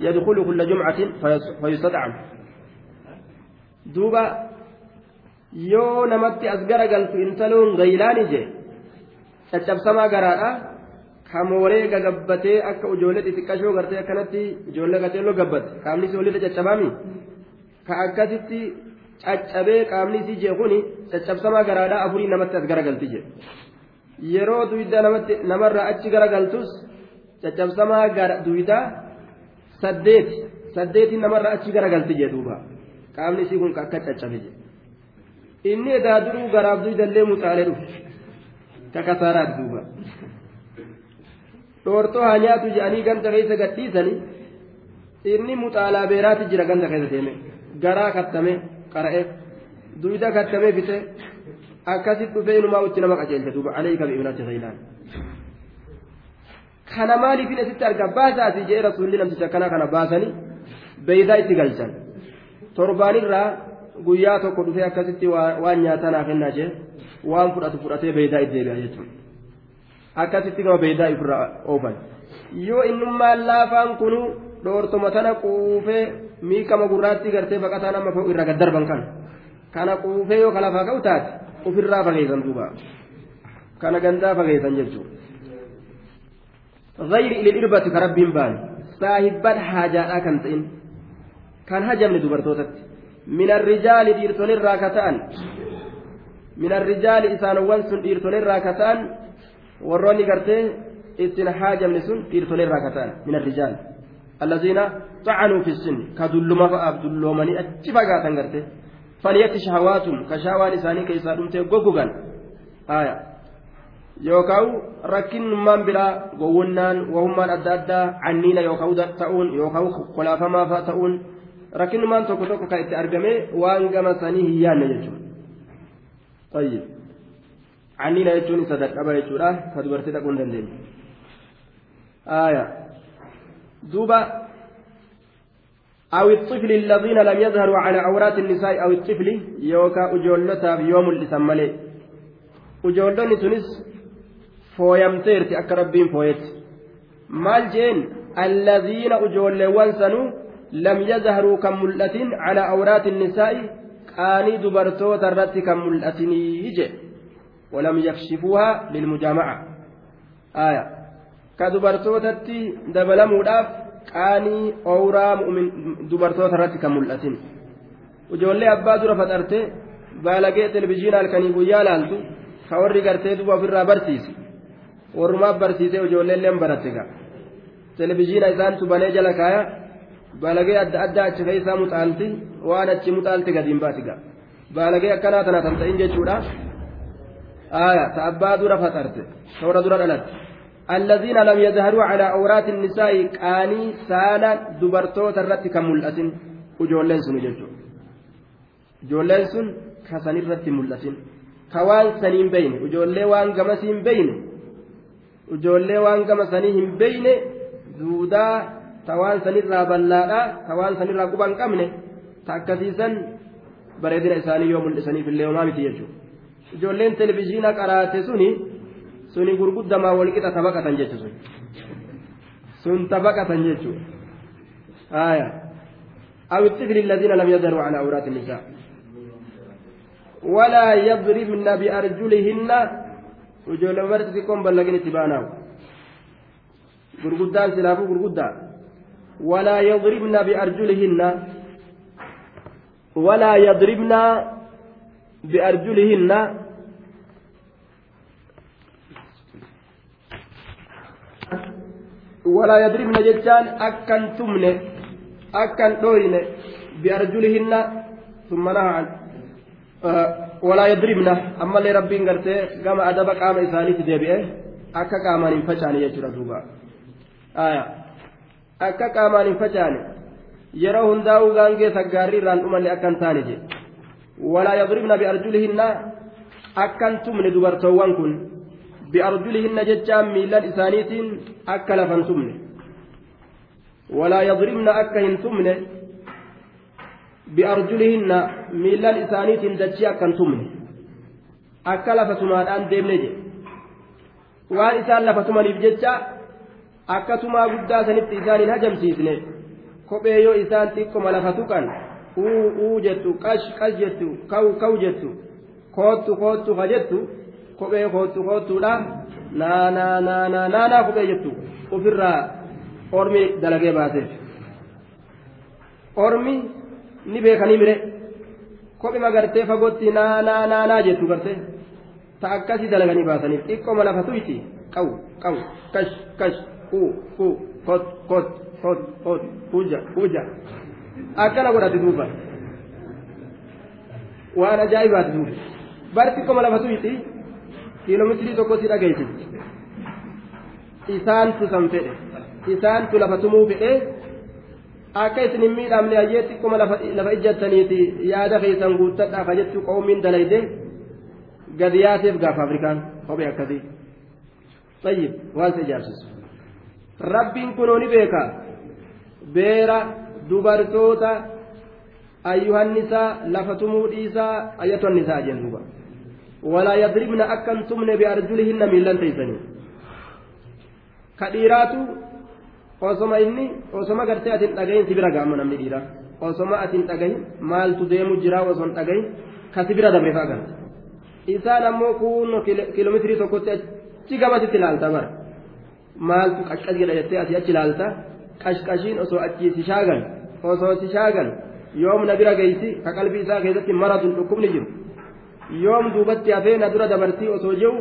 S1: يدخل كل جمعة فيستدعم دوبا yoo namatti as garagaltu intaloon gaylaan ije caccabsamaa garaadha kamooree gagabbatee akka ijoollee xixiqqashoo gartee akkanatti ijoollee gateelloo gabbate qaamni isii olirra caccabaami ka akkasitti caccabee qaamni isii jee kuni caccabsamaa garaadha afurii namatti as garagalti jedhe yeroo duydaa namarraa achi garagaltus caccabsamaa duydaa saddeeti saddeetiin namarraa achi garagalti jedhuuba qaamni isii kun akka caccabe inni edaa duruu garaaf duydallee mucaalee dhufe ka kasaaraati duuba dhoortoo haa nyaatu jedhanii ganda keessa gadhiisanii inni mucaalaa beeraati jira ganda keessa deeme garaa kattame qara'eef duyda kattamee bite akkasit dhufee inumaa utti nama qajeelcha duuba alayka bi'ibnati ghaylaan kana maaliifin asitti arga baasaati jee rasuulli namticha akkana kana baasanii beeydaa itti galchan torbaanirraa guyyaa tokko dhufee akkasitti waan nyaataa naa kennaa jee waan fudhatu fudhatee beeydaa itti deebi'a jechuudha akkasitti gama beeydaa ifirraa oofan yoo innummaan laafaan kunu dhoortoma tana quufee miikama gurraatti gartee baqataa nama irra gaddarban kana kana quufee yoo kalafaa ka'u taate ofirraa fageessan duuba kana gandaa fageessan jechuudha. غير إلى الإربة كربين بان صاحبان حاجة كان تئن كان هجم لدبرتوتت. من الرجال ديرتون الراكتان. من الرجال إسان وانسون ديرتون الراكتان. وروني قرتي إسن حاجة من سن ديرتون الراكتان. من الرجال. الذين طعنوا في السن. كدلما فأب دلومني أتفاقا تنقرتي فليت شهواتهم. كشهوان إساني كيسا دمتي قوقوغان. آية. yookaan rakkinnummaan biraa gowwonnaan wahummaan adda addaa canniina yookaan ta'uun yookaan kolaafamaa ta'uun rakkinnummaan tokko tokko kan itti argame waan gama sanii hin yaanne jechuudha. طيب canniina jechuun isa dadhaba jechuudha ka dubartii dhaquu hin dandeenye. آية دوبا أو الطفل الذين لم يظهروا على عورات النساء أو الطفل يوكا أجولتا يوم الإسمالي أجولتني تونس fooyamteerti akka rabbiin fooyetti maal jeen alladhiina ujoolleewwan sanuu kan mul'atin calaa awraati nisaa'i qaanii dubartoota irratti kan mul'atinii je walam yakshifuuhaa lilmujaamaca aya ka dubartootatti dabalamuudhaaf qaanii owraa dubartoota irratti kan mul'atin ujoollee abbaa dura faxarte baalagee televizhiina halkanii guyyaa laaltu ka warri gartee duba ofirraa barsiise warrumaaf barsiisee ijoolleelleen baratte gaa televizhiina isaantu banee jala kaaya baalagee adda addaa achi keessaa muxaalti waan achi muxaalti gadiin baati gaa baalagee akkanaa tana tan ta'in jechuudha aaya ta abbaa dura faxarte toora dura dhalatte الذين لم يظهروا على عورات النساء قاني سالا دبرتوتا الرت كملأتين وجولين سن ججو جولين سن كسن الرت ملأتين كوان سنين بين وجولين وان قمسين بين ijoollee waan gama sanii hin beeyne duudaa ta waan sanirraa ballaadha ta waan sanirraa quba hin qabne ta akkasiisan bareedina isaanii yoo mul'isaniif illee homaa miti jechuudha ijoolleen televizhiina qaraate suni suni gurguddamaa walqixa tabaqatan jechu sun sun tabaqatan jechuudha آية أو الطفل الذين لم يظهروا على عورات النساء ولا يضربن بأرجلهن ijoollee barti xiqqoon ballagin itti baanaawu gurguddaan silaafuu gurguddaa walaa yadribna biarjulihinna walaa yadribna biarjulihinna walaa yadribna jechaan akkan tumne akkan dhoyne biarjulihinna ثم نهى عن ولا يضربنا أما اللي ربين قرتي قام أدب قام إساني تدبئه أكا قامان انفجاني يجرى آية akka qaamaan hin facaane yeroo hundaa'uu gaangee saggaarrii irraan dhumanne akka hin taane jedhe walaa yadribna biarjulihinna akka hin tumne dubartoowwan kun biarjulihinna jechaan miillan isaaniitiin akka lafan tumne. Walaa yadribna akka hin tumne biarjulihinna miillan isaaniitiin dachii akka hin tumne. Akka lafa tumaadhaan deemne jedhe waan isaan lafa tumaniif jecha akka tumaa guddaa sanitti isaan hin hajamsiisne kophee yoo isaan xiqqoma lafa tuqan uu uu jettu qash qash jettu kaw kaw jettu koottu koottu ka jettu kophee koottu koottuudha naa naa naa naa naa naa kophee jettu ofirraa ormi dalagee baaseef ormi ni beekanii mire kophima gartee fagootti naa naa naa naa jettu gartee ta akkasii dalaganii baasaniif xiqqoma lafa tuyti qaw qaw kash kash uu uu kot kot kot kot huja huja akkana godhate duuba waan ajaa'ibaati duuba bar xiqqoma lafa tuyti kiiloomeetirii tokko si dhageessiti isaantu san fedhe isaantu lafa tumuu fedhe akka isin hin miidhamne hayyee xiqqoma lafa ijjattaniiti yaada keessan guuttadhaa ka jettu qoomiin dalayde gadi yaateef gaafa afrikaan kophee akkasii waan isa ijaarsisu rabbiin kunoo ni beeka. Beera dubartoota ayyuhannisaa lafa tumuu dhiisaa ayyatuhannisaa jeen duuba. Walaa yadribna akkan tumne biarjulihinna miillan teeysanii ka dhiiraatu osoma inni osoma gartee atin dhagahin si bira gaama namni dhiiraa osoma atin dhagahin maaltu deemu jiraa osoo hin dhagahin ka si bira dabre fa'a garte. Isaan ammoo kun kiiloomeetirii tokkotti achi gamasitti ilaalta bara maaltu qashqash jedha jettee asii achi ilaalta qashqashiin osoo achii si shaagan osoo si shaagan yoom na bira geessi ka qalbii isaa keessatti maradun dhukkubni jiru yoom duubatti hafee na dura dabartii osoo jiru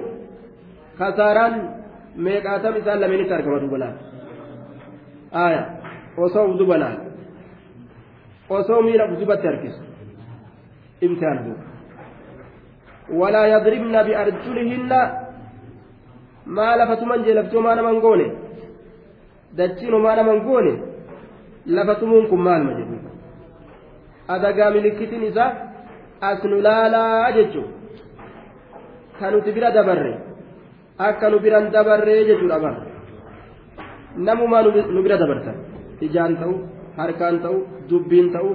S1: kasaaraan meeqaatam isaan lameenitti argama dubalaan aya osoo dubalaan osoo miila dubatti harkisu imtihaan duuba walaa yadribna biarjulihinna maa lafatuman jee laftumaa naman goone dachiinumaa naman goone lafatumuun kun maalma jedhu adagaa milikkitiin isaa as nu laalaa jechuun kan nuti bira dabarre akka nu biran dabarree jechuudha bara namumaa nu bira dabartan ijaan ta'u harkaan ta'u dubbiin ta'u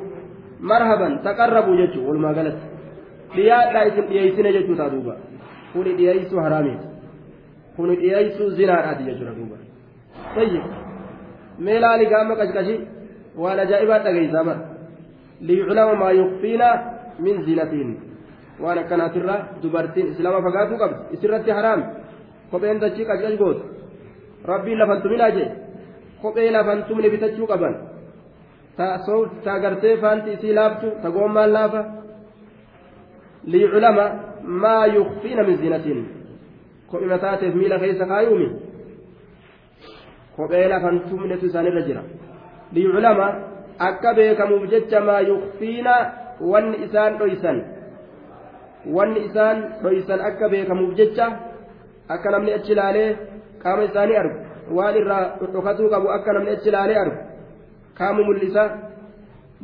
S1: marhaban taqarrabuu jechuun walumaa galatti dhiyaadhaa isin dhiyeessine jechuu ta'a duuba kuni dhiyeessuu haraamiiti kuni dhiyeessuu zinaadhaati jechuudha duuba tayyib mee laali gaama qashqashi waan ajaa'ibaa dhageessaa bara liyuclama maa yuqfiina min zinatiin waan akkanaatirraa dubartiin islaama fagaatuu qabdi isirratti haraami kopheen dachii qashqash gootu rabbiin lafan tuminaa jee kophee lafan tumne bitachuu qaban ta gartee faanti isii laaftu ta goommaan laafa liyuclama maa yuqfiina min zinatiin kophee mataateef miila keessa kaayuumi kophee lafan tumnetu isaanirra jira liyuclama akka beekamuuf jecha maa yuqfiina wanni isaan dhoysan wanni isaan dhoysan akka beekamuuf jecha akka namni achi ilaalee qaama isaanii argu waan irraa dhokatuu qabu akka namni achi ilaalee argu qaama mul'isa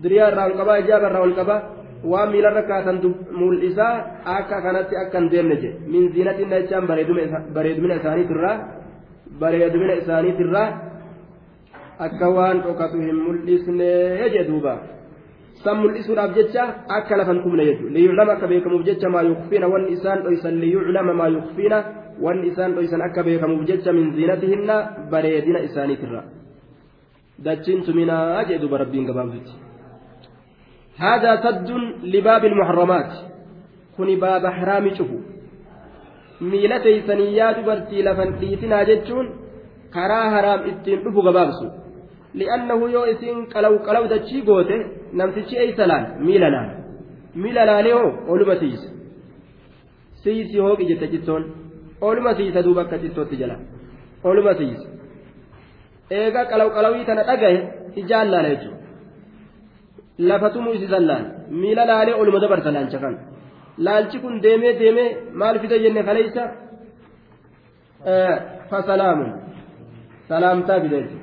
S1: diriyaa irraa ol qabaa ijaaba irraa ol qabaa waan miilarra kaatan mul'isaa akka kanatti akka hin deemne jedhe min ziinatiin jechaan bareedumina isaaniitirraa bareedumina isaaniitirraa akka waan dhokatu hin mul'isne jedhe duuba san mul'isuudhaaf jecha akka lafan tumne jechuudha liyuclama akka beekamuuf jecha maa yuqfiina wanni isaan dhoysan liyuclama maa yuqfiina wanni isaan dhoysan akka beekamuuf jecha min ziinatihinna bareedina isaaniitirra dachiin tuminaa jedhe duuba rabbiin هذا سد لباب المحرمات كن باب حرام شفو ميلتي سنيات برتي لفن تيتنا جتشون كرا حرام اتين دفو غبابسو لأنه يو إسين قلو قلو دتشي قوته نمتشي أي سلال ميلنا ميلنا ليو أولما سيس سيسي هوك جت جتون أولما سيس دوبا كتتو تجلا أولما سيس إيغا قلو قلوي تنا تغيه إجال لا ليجو Lafatumuu isiisan laal miila laalee oluma dabarsa laalcha kan laalchi kun deemee deemee maal fide jenne kaleeysa fasalaamun salaamtaa fideeti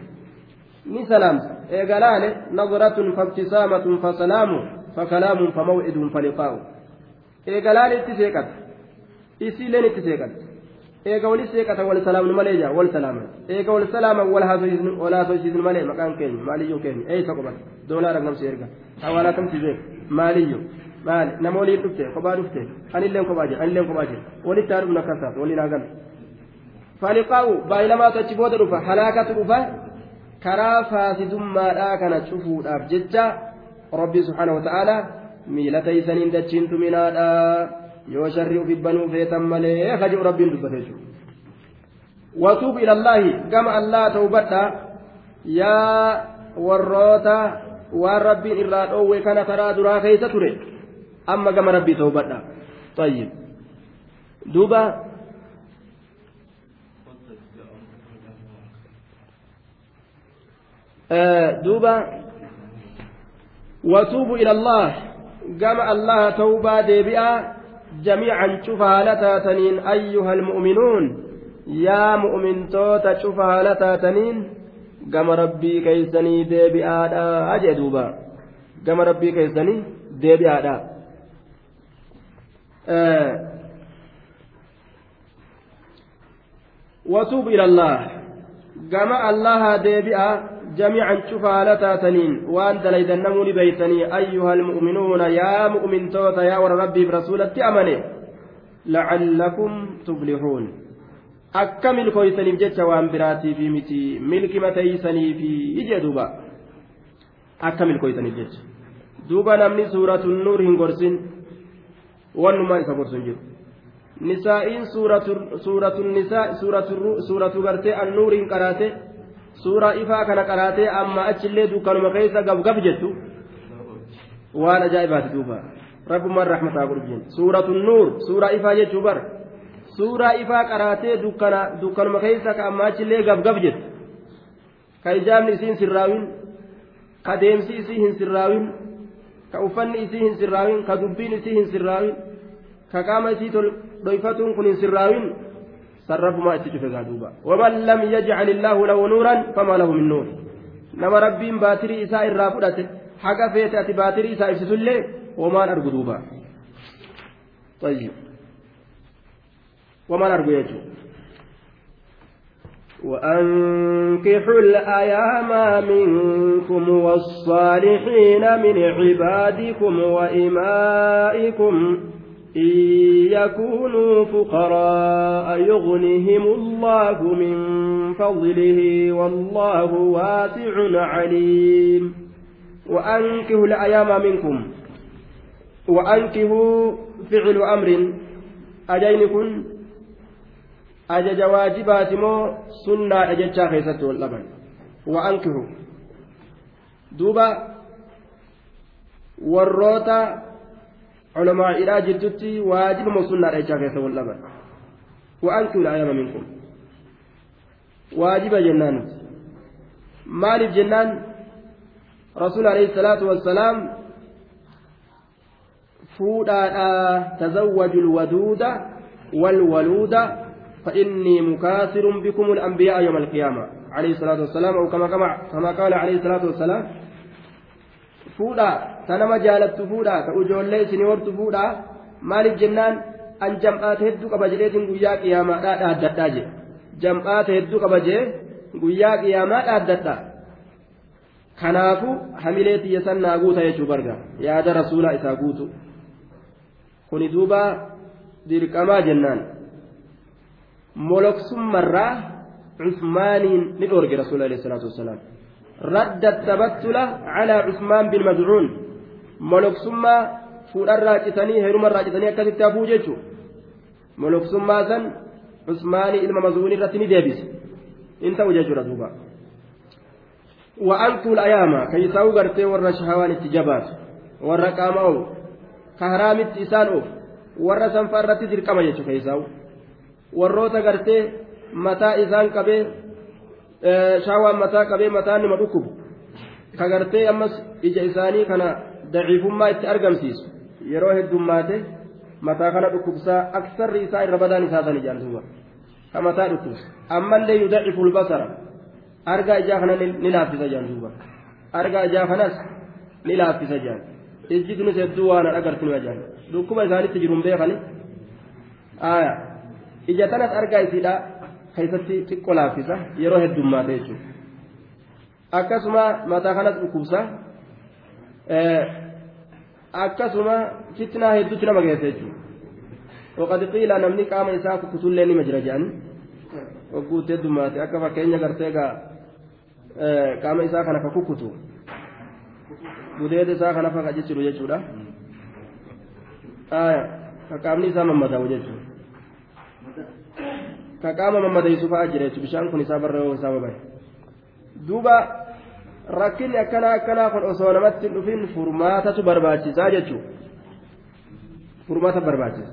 S1: ni salaamta eega laale nazaratun fabtisaamatun fasalaamu fakalaamun famaw'idun faliqaa'u eega laale itti seeqata isiileen itti seeqata eega wali seeqata wal salaamnu malee jaa wal salaaman eega wal salaaman wal haasofsiisnu malee maqaan keenya maaliyyuu keenya eeysa qobata doolaara gamsi erga hawaalaa kamsi beek maaliyyu maali nama waliin dhufte kophaa dhufte anilleen kophaa jira anilleen kophaa jira walitti haa dhufna akkas taatu waliin haa galu faliqaa'u baay'ilamaatu achi booda dhufa halaakatu dhufa karaa faasidummaadhaa kana cufuudhaaf jecha rabbi subhaanahu wata'aalaa miila teeysaniin dachiin tuminaadhaa yoo sharri ufif banuu feetan malee kaji'u rabbiin dubbate jechuudha watuub ilallaahi gama allaa tawbadha yaa warroota waan rabbiin irraa dhoowwe kana karaa duraa keessa ture amma gama rabbii tawbadha tayyib duuba duuba watuubu ila allah gama allaha جميعا شوفها لتاتنين أيها المؤمنون. يا مؤمن توتا شوفها لتاتنين قام ربي كيسني ديبي آدا. أجدوبا قام ربي كيسني ديبي آدا. آه. وتوب إلى الله. قام الله ديبي ديبئا جميعا شوف على تاتنين وأن دليدنموني بيتني أيها المؤمنون يا مؤمن توتا يا ور ربي برسولة أمني لعلكم تفلحون akka milkooysaniif jecha waan biraatiif miti milki mateeysanii fi ije duuba akka milkooysaniif jecha duuba namni suuratun nuur hin gorsin wannumaa isa gorsu hin jiru nisaa'iin suuratun nisaa suuratu gartee annuuriin qaraate suuraa ifaa kana qaraatee amma achillee dukkanuma keessa gabgab jettu waan ajaa'ibaati duuba. Rabbumaan rahmataa godhu suuratun nuur suuraa ifaa jechuu bara. Suuraa ifaa qaraatee dukkanuma keessa ka amma achillee gabgab jettu. Ka ijaabni isiin sirraawin ka deemsi isii hin sirraawin ka uffanni isii hin sirraawin ka dubbiin isii hin sirraawin ka qaama isii dhoyfatuun kun hin sirraawin sarrafumaa itti cufe gaa duuba waman lam yajcal illaahu lahu nuuran famaa lahu min nuur nama rabbiin baatirii isaa irraa fudhate haga feete ati baatirii isaa ibsitullee homaan argu duuba طيب وما نرجو يجو وأنكحوا الأيام منكم والصالحين من عبادكم وإمائكم إن يكونوا فقراء يغنهم الله من فضله والله واسع عليم. وأنكحوا الأيام منكم. وأنكحوا فعل أمر. أجين ajaja waajibaati moo sunnaadha jechaa keessatti wal dhaban wa'ankihu duuba warroota waajiba moo sunnaadha jechaa keessa wal dhaban wa'ankihu ayama minkum waajiba jennaan maaliif jennaan rasuul alayhi salaatu wassalaam fuudhaadhaa tazawwaju lwaduuda walwaluuda فإني مكاثر بكم الأنبياء يوم القيامة عليه الصلاة والسلام أو كما كما قال عليه الصلاة والسلام fuudhaa? Ta nama jaalattu fuudhaa? Ta ijoollee isinii hortu fuudhaa? Maaliif jennaan? An jam'aata hedduu qaba jedheetiin guyyaa qiyyaamaadhaa dhaaddadhaa jedhe. Jam'aata hedduu qaba jee guyyaa qiyyamaa dhaaddadhaa. Kanaafu hamilee xiyyeessan naa guuta jechuu barga. Yaada rasuulaa isaa guutu. Kuni duuba dirqamaa jennaan. Moloksummarraa cusmaaniin ni dhoorge rasuulaa alayhi salaatu wassalaam. Calaa cusmaan bin madcuun moloksummaa fuudharraa citanii heerumarraa citanii akkasitti hafuu jechuu moloksummaa san cusmaanii ilma mazcuun irratti ni deebise in ta'u jechuudha duuba وأنكوا الأيام كي يساو غرتي ورا شهوان اتجابات ورا قاموا كهرام اتسان أوف ورا سنفرت درقما يجو كي يساو warroota gartee mataa isaan qabee shaawaan mataa qabee mataan nima dhukkubu ka gartee ammas ija isaanii kana daciifummaa itti argamsiisu yeroo heddummaate mataa kana dhukkubsaa aksarri isaa irra badaan isaa san ijaan duuba ka mataa dhukkubsa ammallee yudacifu lbasara argaa ijaa kana ni laaffisa jaan duuba argaa ijaa kanas ni laaffisa jaan ijji tunis hedduu waan agartu nima jaan dhukkuba isaanitti jiruun beekani aayaa ija tanas argaa isiidha keessatti xiqqoo laaffisa yeroo heddummaate jechuudha akkasuma mataa kanas dhukkubsa akkasuma fitnaa hedduutti nama geessa jechuudha waqad qiila namni qaama isaa kukkutullee nima jira jedhani wagguutti heddummaate akka fakkeenya gartee egaa qaama isaa kana ka kukkutu gudeeda isaa kana faqa jechuudha jechuudha qaamni isaa mammadaa'u jechuudha. Ka qaama mammadeysu fa'aa jira jechuudha bishaan kun isaa barra yoo isaa babaye duuba rakkinni akkanaa akkanaa kun osoo namatti dhufin furmaatatu barbaachisaa jechuudha furmaata barbaachisa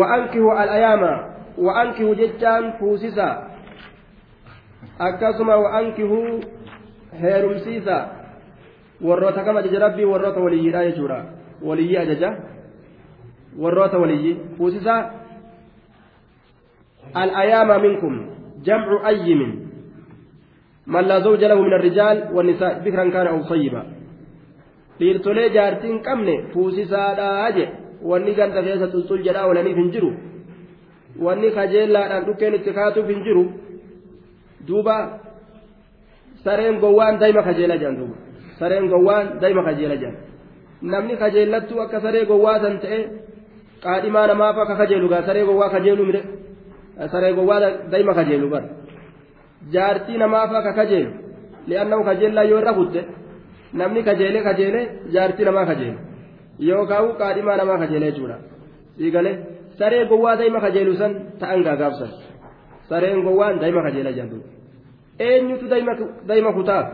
S1: wa'ankihu al'ayaama wa'ankihu jechaan fuusisa akkasuma wa'ankihu heerumsiisa warroota kam ajaja rabbii warroota waliyyiidha jechuudha waliyyii ajaja warroota waliyyii fuusisaa الأيام منكم جمع أيم من لا زوج له من الرجال والنساء ذكرا كان أو dhiirtolee jaartiin qabne fuusisaadhaa je wanni ganda keessa xulxul jedhaa oolaniif hin jiru wanni kajeellaadhaan dhukkeen itti kaatuuf hin jiru duuba sareen gowwaan daa'ima kajeela jedhan duuba sareen gowwaan daa'ima kajeela jedhan namni kajeellattuu akka saree gowwaa san ta'e qaadhimaa namaaf akka kajeelu gaa saree gowwaa kajeelu mire saree gowwaa daa'ima kajeelu bara jaartii namaaf akka kajeelu li'aannahu kajeellaa yoo irra kutte namni kajeelee kajeelee jaartii namaa kajeelu yookaan qaadhimaa namaa kajeelee jechuudha siigalee saree gowwaa daa'ima kajeelu san ta'an gaagaabsan sareen gowwaan daa'ima kajeela jedhu eenyutu daa'ima kutaaf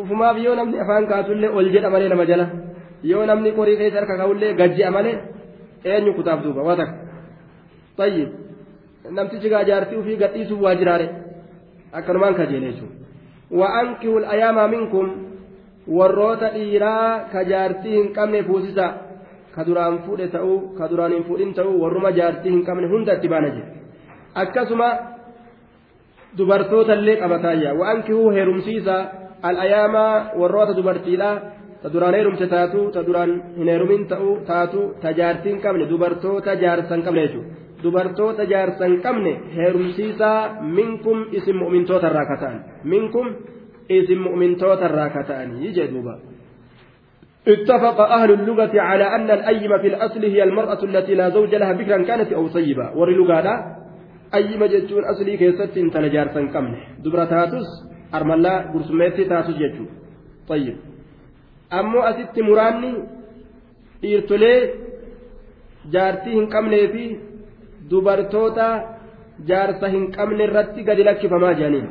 S1: ufumaaf yoo namni afaan kaatullee ol jedha malee nama jala yoo namni qorii keessa harka kaa'ullee gajji'a malee eenyu kutaaf duuba waa takka namtichi gaa jaartii ofii gadhiisuuf waa jiraare. Akkanumaan kajeelee jechuudha. Wa'ankihul ayaamaa minkum warroota dhiiraa ka jaartii hin qabne fuusisa. Ka fuudhe ta'uu ka duraan hin fuudhin ta'uu warruma jaartii hin qabne hunda itti baana jedhe akkasuma dubartoota illee qabataayya wa'ankihuu heerumsiisa al'ayaamaa warroota dubartiidhaa. Ta duraan heerumte taatu ta duraan hin heerumin ta'uu taatu ta jaartii hin qabne dubartoota jaarsa hin qabne jechuudha dubartoota jaarsa hin qabne heerumsiisaa minkum isin mu'mintoota irraa kata'an minkum isin mu'mintoota irraa kata'anii jedhuuba. اتفق أهل اللغة على أن الأيم في الأصل هي المرأة التي لا زوج لها بكرا كانت أو طيبة ورلغة أيم جتون أصلي كيست تنجار سنكمن دبرة تاتس أرملا قرسميتي تاتس جتو طيب أمو أست مراني إيرتولي جارتي هنكمني في dubartoota jaarsa hin qabne irratti gadi lakkifamaa jedhaniin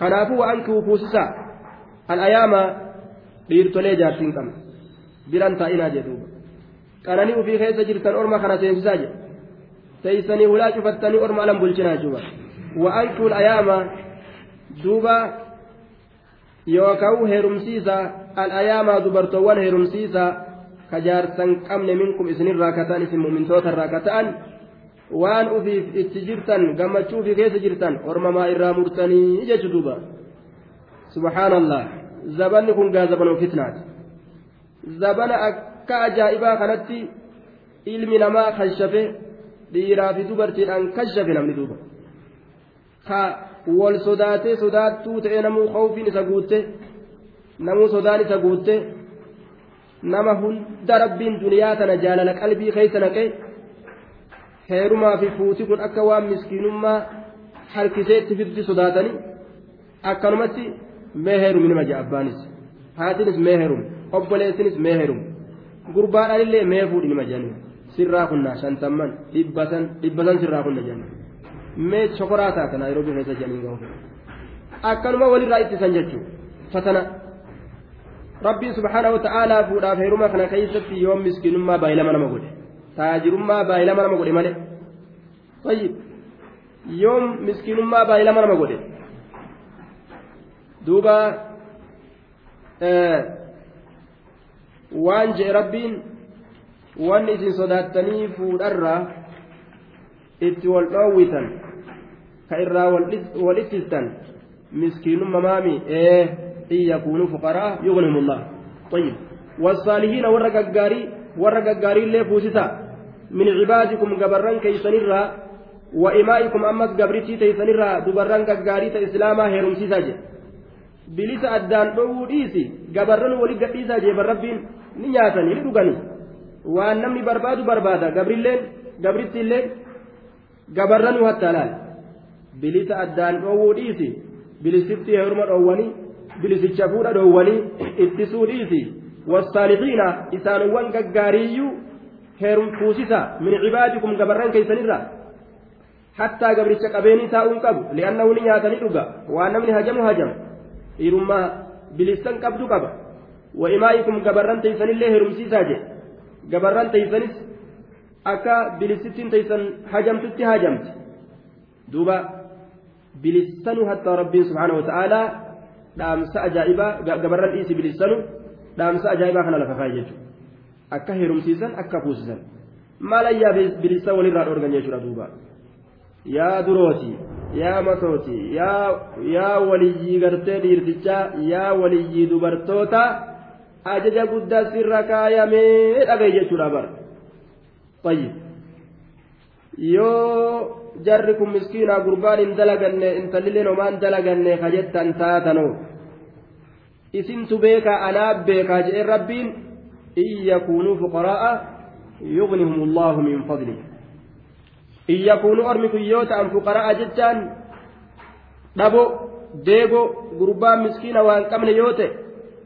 S1: kanaafuu waan kuufuusisa al'ayaama dhiirtolee jaarsi hin qabne biran taa'inaa jedhuuba qananii ufii keessa jirtan orma kana seensisaa jedhe teeysanii hulaa cufattanii orma alan bulchinaa jechuudha wa'an kuul ayaama duuba yookaan heerumsiisa al'ayaamaa dubartoowwan heerumsiisa ka jaarsan qabne minkum isinirraa kata'an isin mu'mintoota irraa kata'an waan ufiif itti jirtan gammachuu ufii keessa jirtan ormamaa irraa murtanii jechu duuba subhaanallah zabanni kun gaa zabanoo fitnaati zabana akka ajaa'ibaa kanatti ilmi namaa kashafe dhiiraa fi dubartiidhaan kashafe namni duuba ka wal sodaatee sodaattuu ta'ee namuu khawfiin isa guutte namuu sodaan isa guutte nama hunda rabbiin duniyaa tana jaalala qalbii keessa naqee heerumaa fi fuuti kun akka waan miskiinummaa harkiseetti fiddi sodaatanii akkanumatti mee heerumi nima ja'a abbaanis. Haatinis mee heerumi obboleessinis mee heerumi gurbaadhaan illee mee fuudhi nima jedhanii sirraa kunnaa shantamman dhibbasan dhibbasan sirraa kunna jedhanii mee shokoraa taata naayiroobii keessa jedhanii gahu akkanuma walirraa ittisan jechuudha fatana. Rabbiin subhaanahu ta'aalaa fuudhaaf heeruma kana keessatti yoom miskiinummaa baay'ilama nama godhe taajirummaa baay'ilama nama godhe malee tayyib yoom miskiinummaa baay'ilama nama godhe duuba waan je'e rabbiin wanni isin sodaattanii fuudharraa itti wal dhoowwitan ka irraa wal ittistan miskiinumma maami ee in yakuunuu fuqaraa yugnihimullah tayyib والصالحين ورا غغاري ورا غغاري اللي فوسيسا من عبادكم غبران كيسنرا وإمائكم أمس غبرتي تيسنرا دبران غغاري تا إسلاما هيرم سيساجي bilisa addaan dhowwuu dhiisi gabarran walii gadhiisaa jeeban rabbiin ni nyaatanii ni dhuganii waan namni barbaadu barbaada gabrilleen gabrittiillee gabarranuu hatta bilisa addaan dhowwuu dhiisi bilisitti heeruma dhoowwanii bilisicha fuudha dhoowwanii ittisuu dhiisi isaanowwan gaggaariiyyuu heerum fuusisa min cibaadikum gabarran keeysanirra hattaa gabricha qabeenii taa'uun qabu li'annahu ni nyaatanii dhuga waan namni hajamu hajama dhiirummaa bilistan qabdu qaba wa'imaa'ikum gabarran teeysanillee heerumsiisaa jedhe gabarran teeysanis akka bilisittiin teeysan hajamtutti hajamti duuba bilissanu hattaa rabbiin subhaanahu wa ta'aalaa dhaamsa ajaa'ibaa gabarran dhiisi bilissanu dhaamsa ajaa'ibaa kana lafa kaa'e jechuudha akka heerumsiisan akka fuusisan maal ayyaa bilisa walirraa dhoorgan jechuudha duuba yaa durooti yaa matooti yaa waliyyii gartee dhiirtichaa yaa waliyyii dubartoota ajaja guddaa sirra kaayamee dhagaye jechuudha bara tayyib yoo jarri kun miskiinaa gurbaan hin dalaganne intallileen homaan dalaganne ka jettan taatanoo isintu beekaa anaaf beekaa jedheen rabbiin in yakuunuu fuqaraa'a yugnihum allaahu min fadli. In yakuunuu ormi kun yoo ta'an fuqaraa'a jechaan dhabo deego gurbaan miskiina waa hin qabne yoo ta'e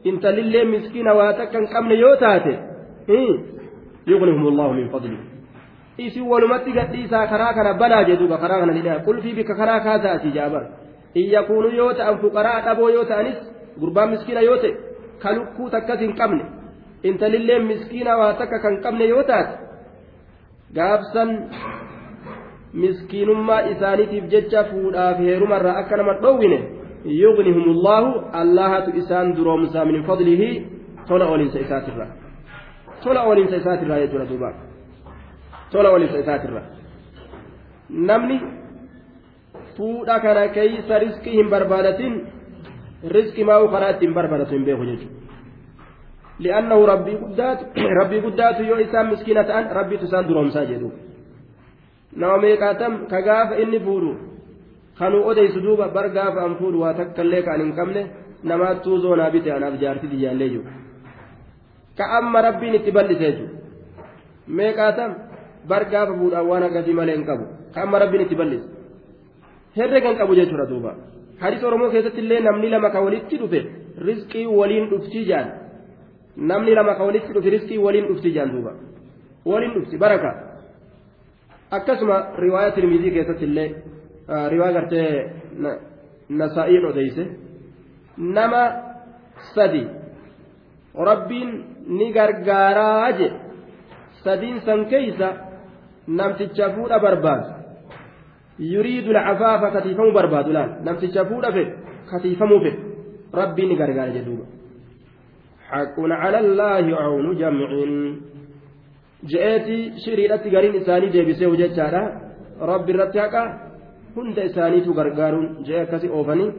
S1: intallillee miskiina waa takka hin qabne yoo taate yugnihum allaahu min fadli. Isin walumatti gadhiisaa karaa kana banaa jedhuuba karaa kana hidhaa qulfii bika karaa kaasaati jaabar in yakuunuu yoo ta'an fuqaraa dhaboo yoo ta'anis gurbaan miskiina yoo ta'e ka lukkuu takkas hin qabne intalillee miskiina waa takka kan qabne yoo taate gaafsan miskiinummaa isaaniitiif jecha fuudhaaf heerumarraa akka nama dhoowwine yugnihumullaahu allahatu isaan duroomsaa min fadlihi tola ooliinsa isaatirraa tola ooliinsa isaatirraa jechuudha duuba tola ooliinsa isaatirraa namni fuudha kana keeysa riskii hin barbaadatin rizqi maa'u karaa ittiin barbaratu hin beeku jechuudha. لأنه ربي قدات ربي قدات يو إسام مسكينة أن ربي تسان دروم ساجدو نومي قاتم كغاف إني فورو خنو أدي سدوبا برغاف أن فورو واتك الليك عن إنكمله نما توزو نابتي أنا بجارتي ديان ليجو كأما ربي نتبالي سيجو مي قاتم برغاف فورو أوانا قدي مالين كبو كأما ربي نتبالي هرقا كبو جيشو ردوبا hadis oromoo keessatti illee namni lama ka walitti dhufe riskii waliin dhuftii jaan namni lama ka walitti dhufe riskii waliin dhuftii jaan duuba waliin dhufti baraka akkasuma riwaaya tirmizii keessatti illee riwaa gartee nasaa'iin odeyse nama sadi rabbiin ni gargaaraa je sadiin san keeysa namticha fuudha barbaadu lcafaafa katiifamuu barbaadu laal namticha fuudha fedhe katiifamuu fedhe rabbiin ni gargaara jedhuuba حق على الله عون جمع shiriidhatti gariin isaanii deebisee hojjechaadha rabbi irratti haqa hunda isaaniitu gargaaruun je'e akkasi oofanii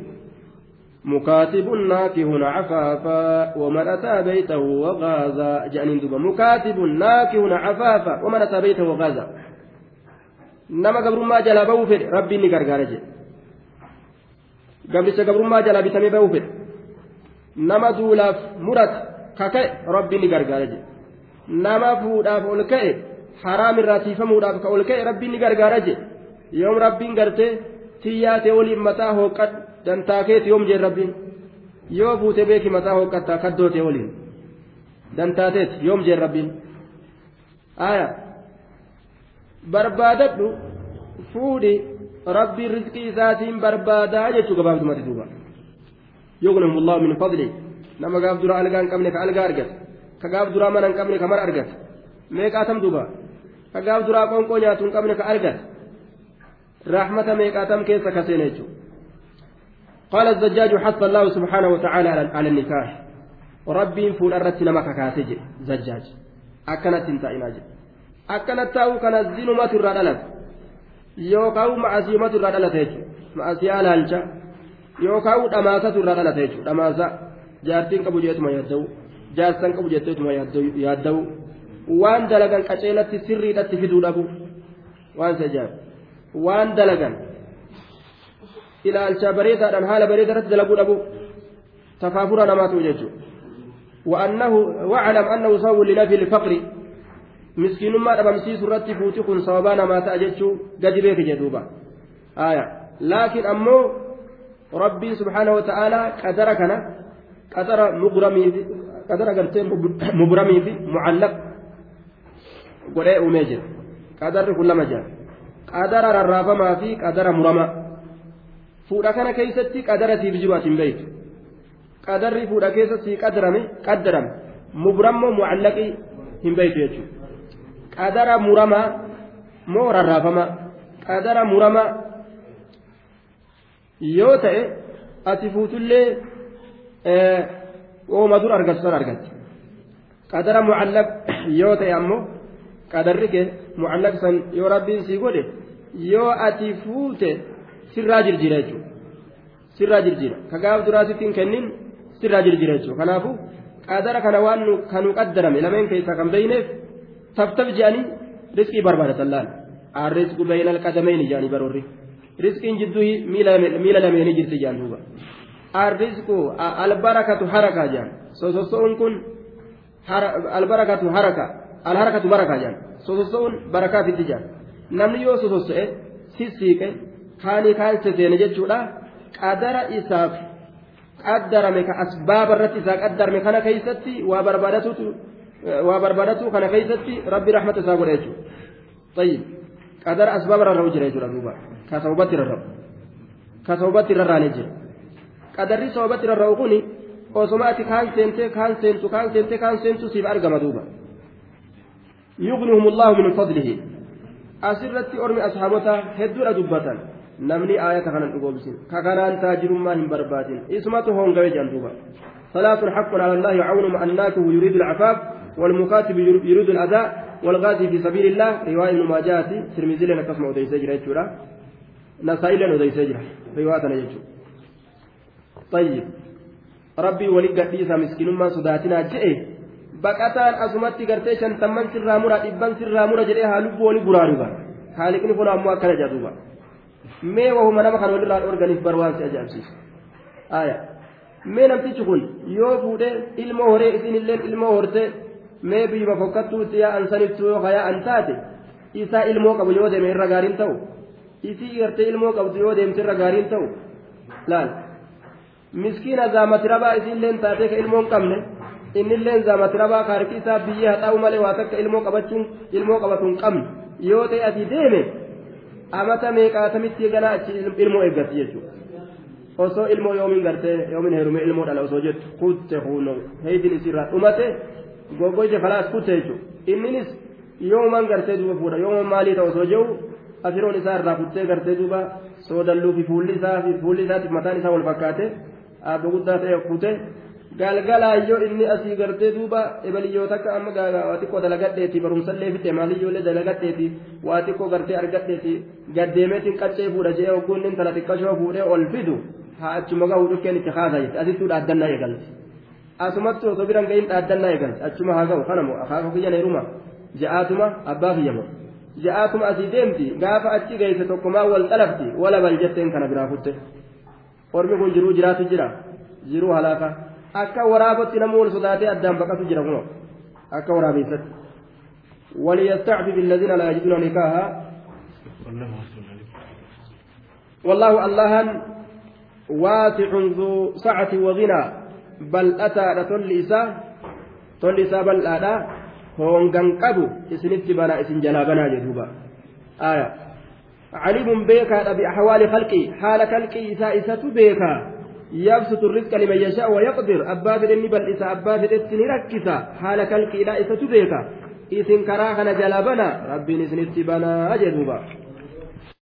S1: مكاتب ناكه عفافا ومن أتى بيته وغازا جانين دوبا مكاتب ناكه عفافا ومن أتى بيته وغازا nama gabrummaa jalaa ba'uu fedhe rabbiin ni gargaara jedhe gabricha gabrummaa jalaa bitamee ba'uu fedhe. Nama duulaaf murata kaka'e rabbiin ni gargaara jedhe nama fuudhaaf ol ka'e haraam irraa siifamuudhaaf ka ol ka'e rabbiin ni gargaara jedhe yoom rabbiin gartee tiyyaatee waliin mataa hooqad dantaa keeti yoom jeen rabbiin? Yoo fuute beeki mataa hooqattaa kaddootee waliin dantaateeti yoom jeen rabbiin? Aayaa. Barbaadadhu fuudhi rabbiin rizqii isaatiin barbaadaa jechuu gabaabdumatti duuba yugnihum allahu min fadli nama gaaf dura algaa hin qabne ka algaa argate ka gaaf duraa mana hin qabne ka mana argate meeqaatam duuba ka gaaf duraa qonqoo nyaatu hin qabne ka argate رحمة ميقاتم كيس كسينيتو قال الزجاج حث الله سبحانه وتعالى على النكاح ربي فول أردت نمك كاتج زجاج أكنت انتائنا جي ما ترى دلت يوكاو معسي ما ترى دلت يجو معسي على الجا يوكاو دماسة ترى دلت يجو دماسة جارتين كبو جيتما يدو جارسان كبو جيتما يدو وان دلقان قچيلت سري دت فدو دبو وان سجاب waan dalagan ilaalcha bareedaadhaan haala bareedaarratti dalaguu dhabu. Takaafura namaatu jechuudha. وأنه واعلم أنه سبب لنفي miskiinummaa dhabamsiisu irratti fuuti kun sababaa namaa ta'a jechuu gadi beeke jedhuuba laakiin ammoo rabbiin subhaana wa ta'aalaa qadara kana qadara mugramiifi qadara gartee mubramiifi mucallaq godhee uumee jira. Qadarri kun lama jira. Qadara rarraafamaa fi qadara muramaa fuudha kana keessatti qadara siif jiru atiin beektu. Qadarri fuudha keessa sii qadarame qadarame mubrammoo mucallaqii hin beektu jechuudha. Qadara muramaa moo rarraafamaa qadara muramaa yoo ta'e ati fuutullee ooma dur argattu san argatti. Qadara mucallaq yoo ta'e ammoo qadarri kee mucallaq san yoo rabbiin sii godhe yoo ati fuute sirraa jirjira jechuudha. Sirraa jirjira. Ka gaaf duraa sitti hin kennin sirraa jirjira jechuudha. Kanaafuu qadara kana waan kanuu qaddarame lameen keessaa kan beeyneef taftaf je'anii riskii barbaadatan laal الرزق بين القدمين جاني بروري رزق جدو ميلا لميني جرت جان دوبا الرزق البركة حركة جان سوسوسون كن البركة حركة الحركة بركة جان سوسوسون بركات التجان namni yoo sososo'e sissiiqe kaanii kaalche seene jechuudha qadara isaaf qaddarame ka asbaaba irratti isaa qaddarame kana keeysatti waa barbaadatutu waa barbaadatu kana keeysatti rabbi rahmata isaa godha jechuudha tayyib qadara asbaaba rarra'u jira jechuudha duuba ka sababatti rarra'u ka sababatti rarraane jira qadarri sababatti rarra'u kuni osoma ati kaan seentee kaan seentu kaan seentee kaan seentu siif argama duuba يغنيهم الله من فضله asirratti ormi ashaabota hedduudha dubbatan namni aayata kanan dhugoomsin ka kanaan taajirummaa hin barbaadin isumatu hongawe jedhan duuba ثلاث حق على الله عون مأناته يريد العفاف والمكاتب يريد الأداء والغازي في سبيل الله رواية ابن ماجه ترمذي لنا قسم أودي سجرة يجورا نسائي لنا أودي سجرة رواية يجو طيب ربي ولي قديسة مسكين ما صداتنا جئ asumatti gartee shantamman sirraa mura dhibban sirraa mura jedhee haa lubbuu wali buraaruba haaliqni kun ammoo akkana jedhuba mee wahuma nama kan walirraa dhoorganiif bar waan si ajaa'ibsiisu aya mee namtichi kun yoo fuudhee ilmoo horee isinilleen ilmoo hortee mee biyyuma fokkattuu itti yaa'an sanittu yoo kayaa'an taate isaa ilmoo qabu yoo deeme irra gaariin ta'u isii gartee ilmoo qabdu yoo deemte irra gaariin ta'u laal miskiina zaamati rabaa isinilleen taatee ka ilmoo hin qabne innilleen zaamatiraabaa kaarki isaa biyyee haxaa'u malee waa takka ilmoo qabachuun ilmoo qabatu hin qabne yoo ta'e ati deeme amata meeqaatamitti ganaa achi ilmoo eeggatti jechuudha osoo ilmoo yoomin gartee yoomin heerume ilmoo dhala osoo jettu kutte huuno heydin isirraa dhumate goggoje falaas kutte jechuudha inninis yooman gartee duuba fuudha yooman maalii ta'u osoo jiru afiroon isaa irraa kuttee gartee duuba soodalluu fi fuulli isaa fi fuulli isaatiif mataan isaa wal fakkaate abba guddaa ta'e kutte galgalaayyoo inni asii gartee duuba ebaliyyoo takka amma waa xiqqoo dalagadheeti barumsallee fixe maaliyyoollee dalagadheeti waa xiqqoo gartee argadheeti gaddeemeetiin qaccee fuudha jee hogguun inni tala xiqqashoo fuudhee ol fidu haa achuma gahuu dhukkeen itti haasa jetti asittuu dhaaddannaa eegalti asumatti osoo biran gahin dhaaddannaa eegalti achuma haa gahu kanamoo akaaka kiyyan heeruma ja'aatuma abbaa kiyyamo ja'aatuma asii deemti gaafa achi geesse tokkumaa wal xalafti wala jetteen kana biraa kutte ormi kun jiruu jiraatu jira jiruu halaaka akka waraabatti nama wal sodaatee addaan baqatu jira kuno akka waraabeessatti وليستعفف الذين لا يجدون نكاحا والله الله واسع ذو سعة وغنى بل أتى لتلسا تلسا بل أتى هونغان قبو إسنت بنا إسن جلابنا جدوبا آية عليم بيكا بأحوال خلقي حال خلقي إسا بيكا يبسط الرزق لمن يشاء ويقدر أبا فدني بل إسا أبا فدتني ركسا حال كالك إلى إسا تبيكا إذن كراهنا جلبنا ربي نسنت بنا أجدوبا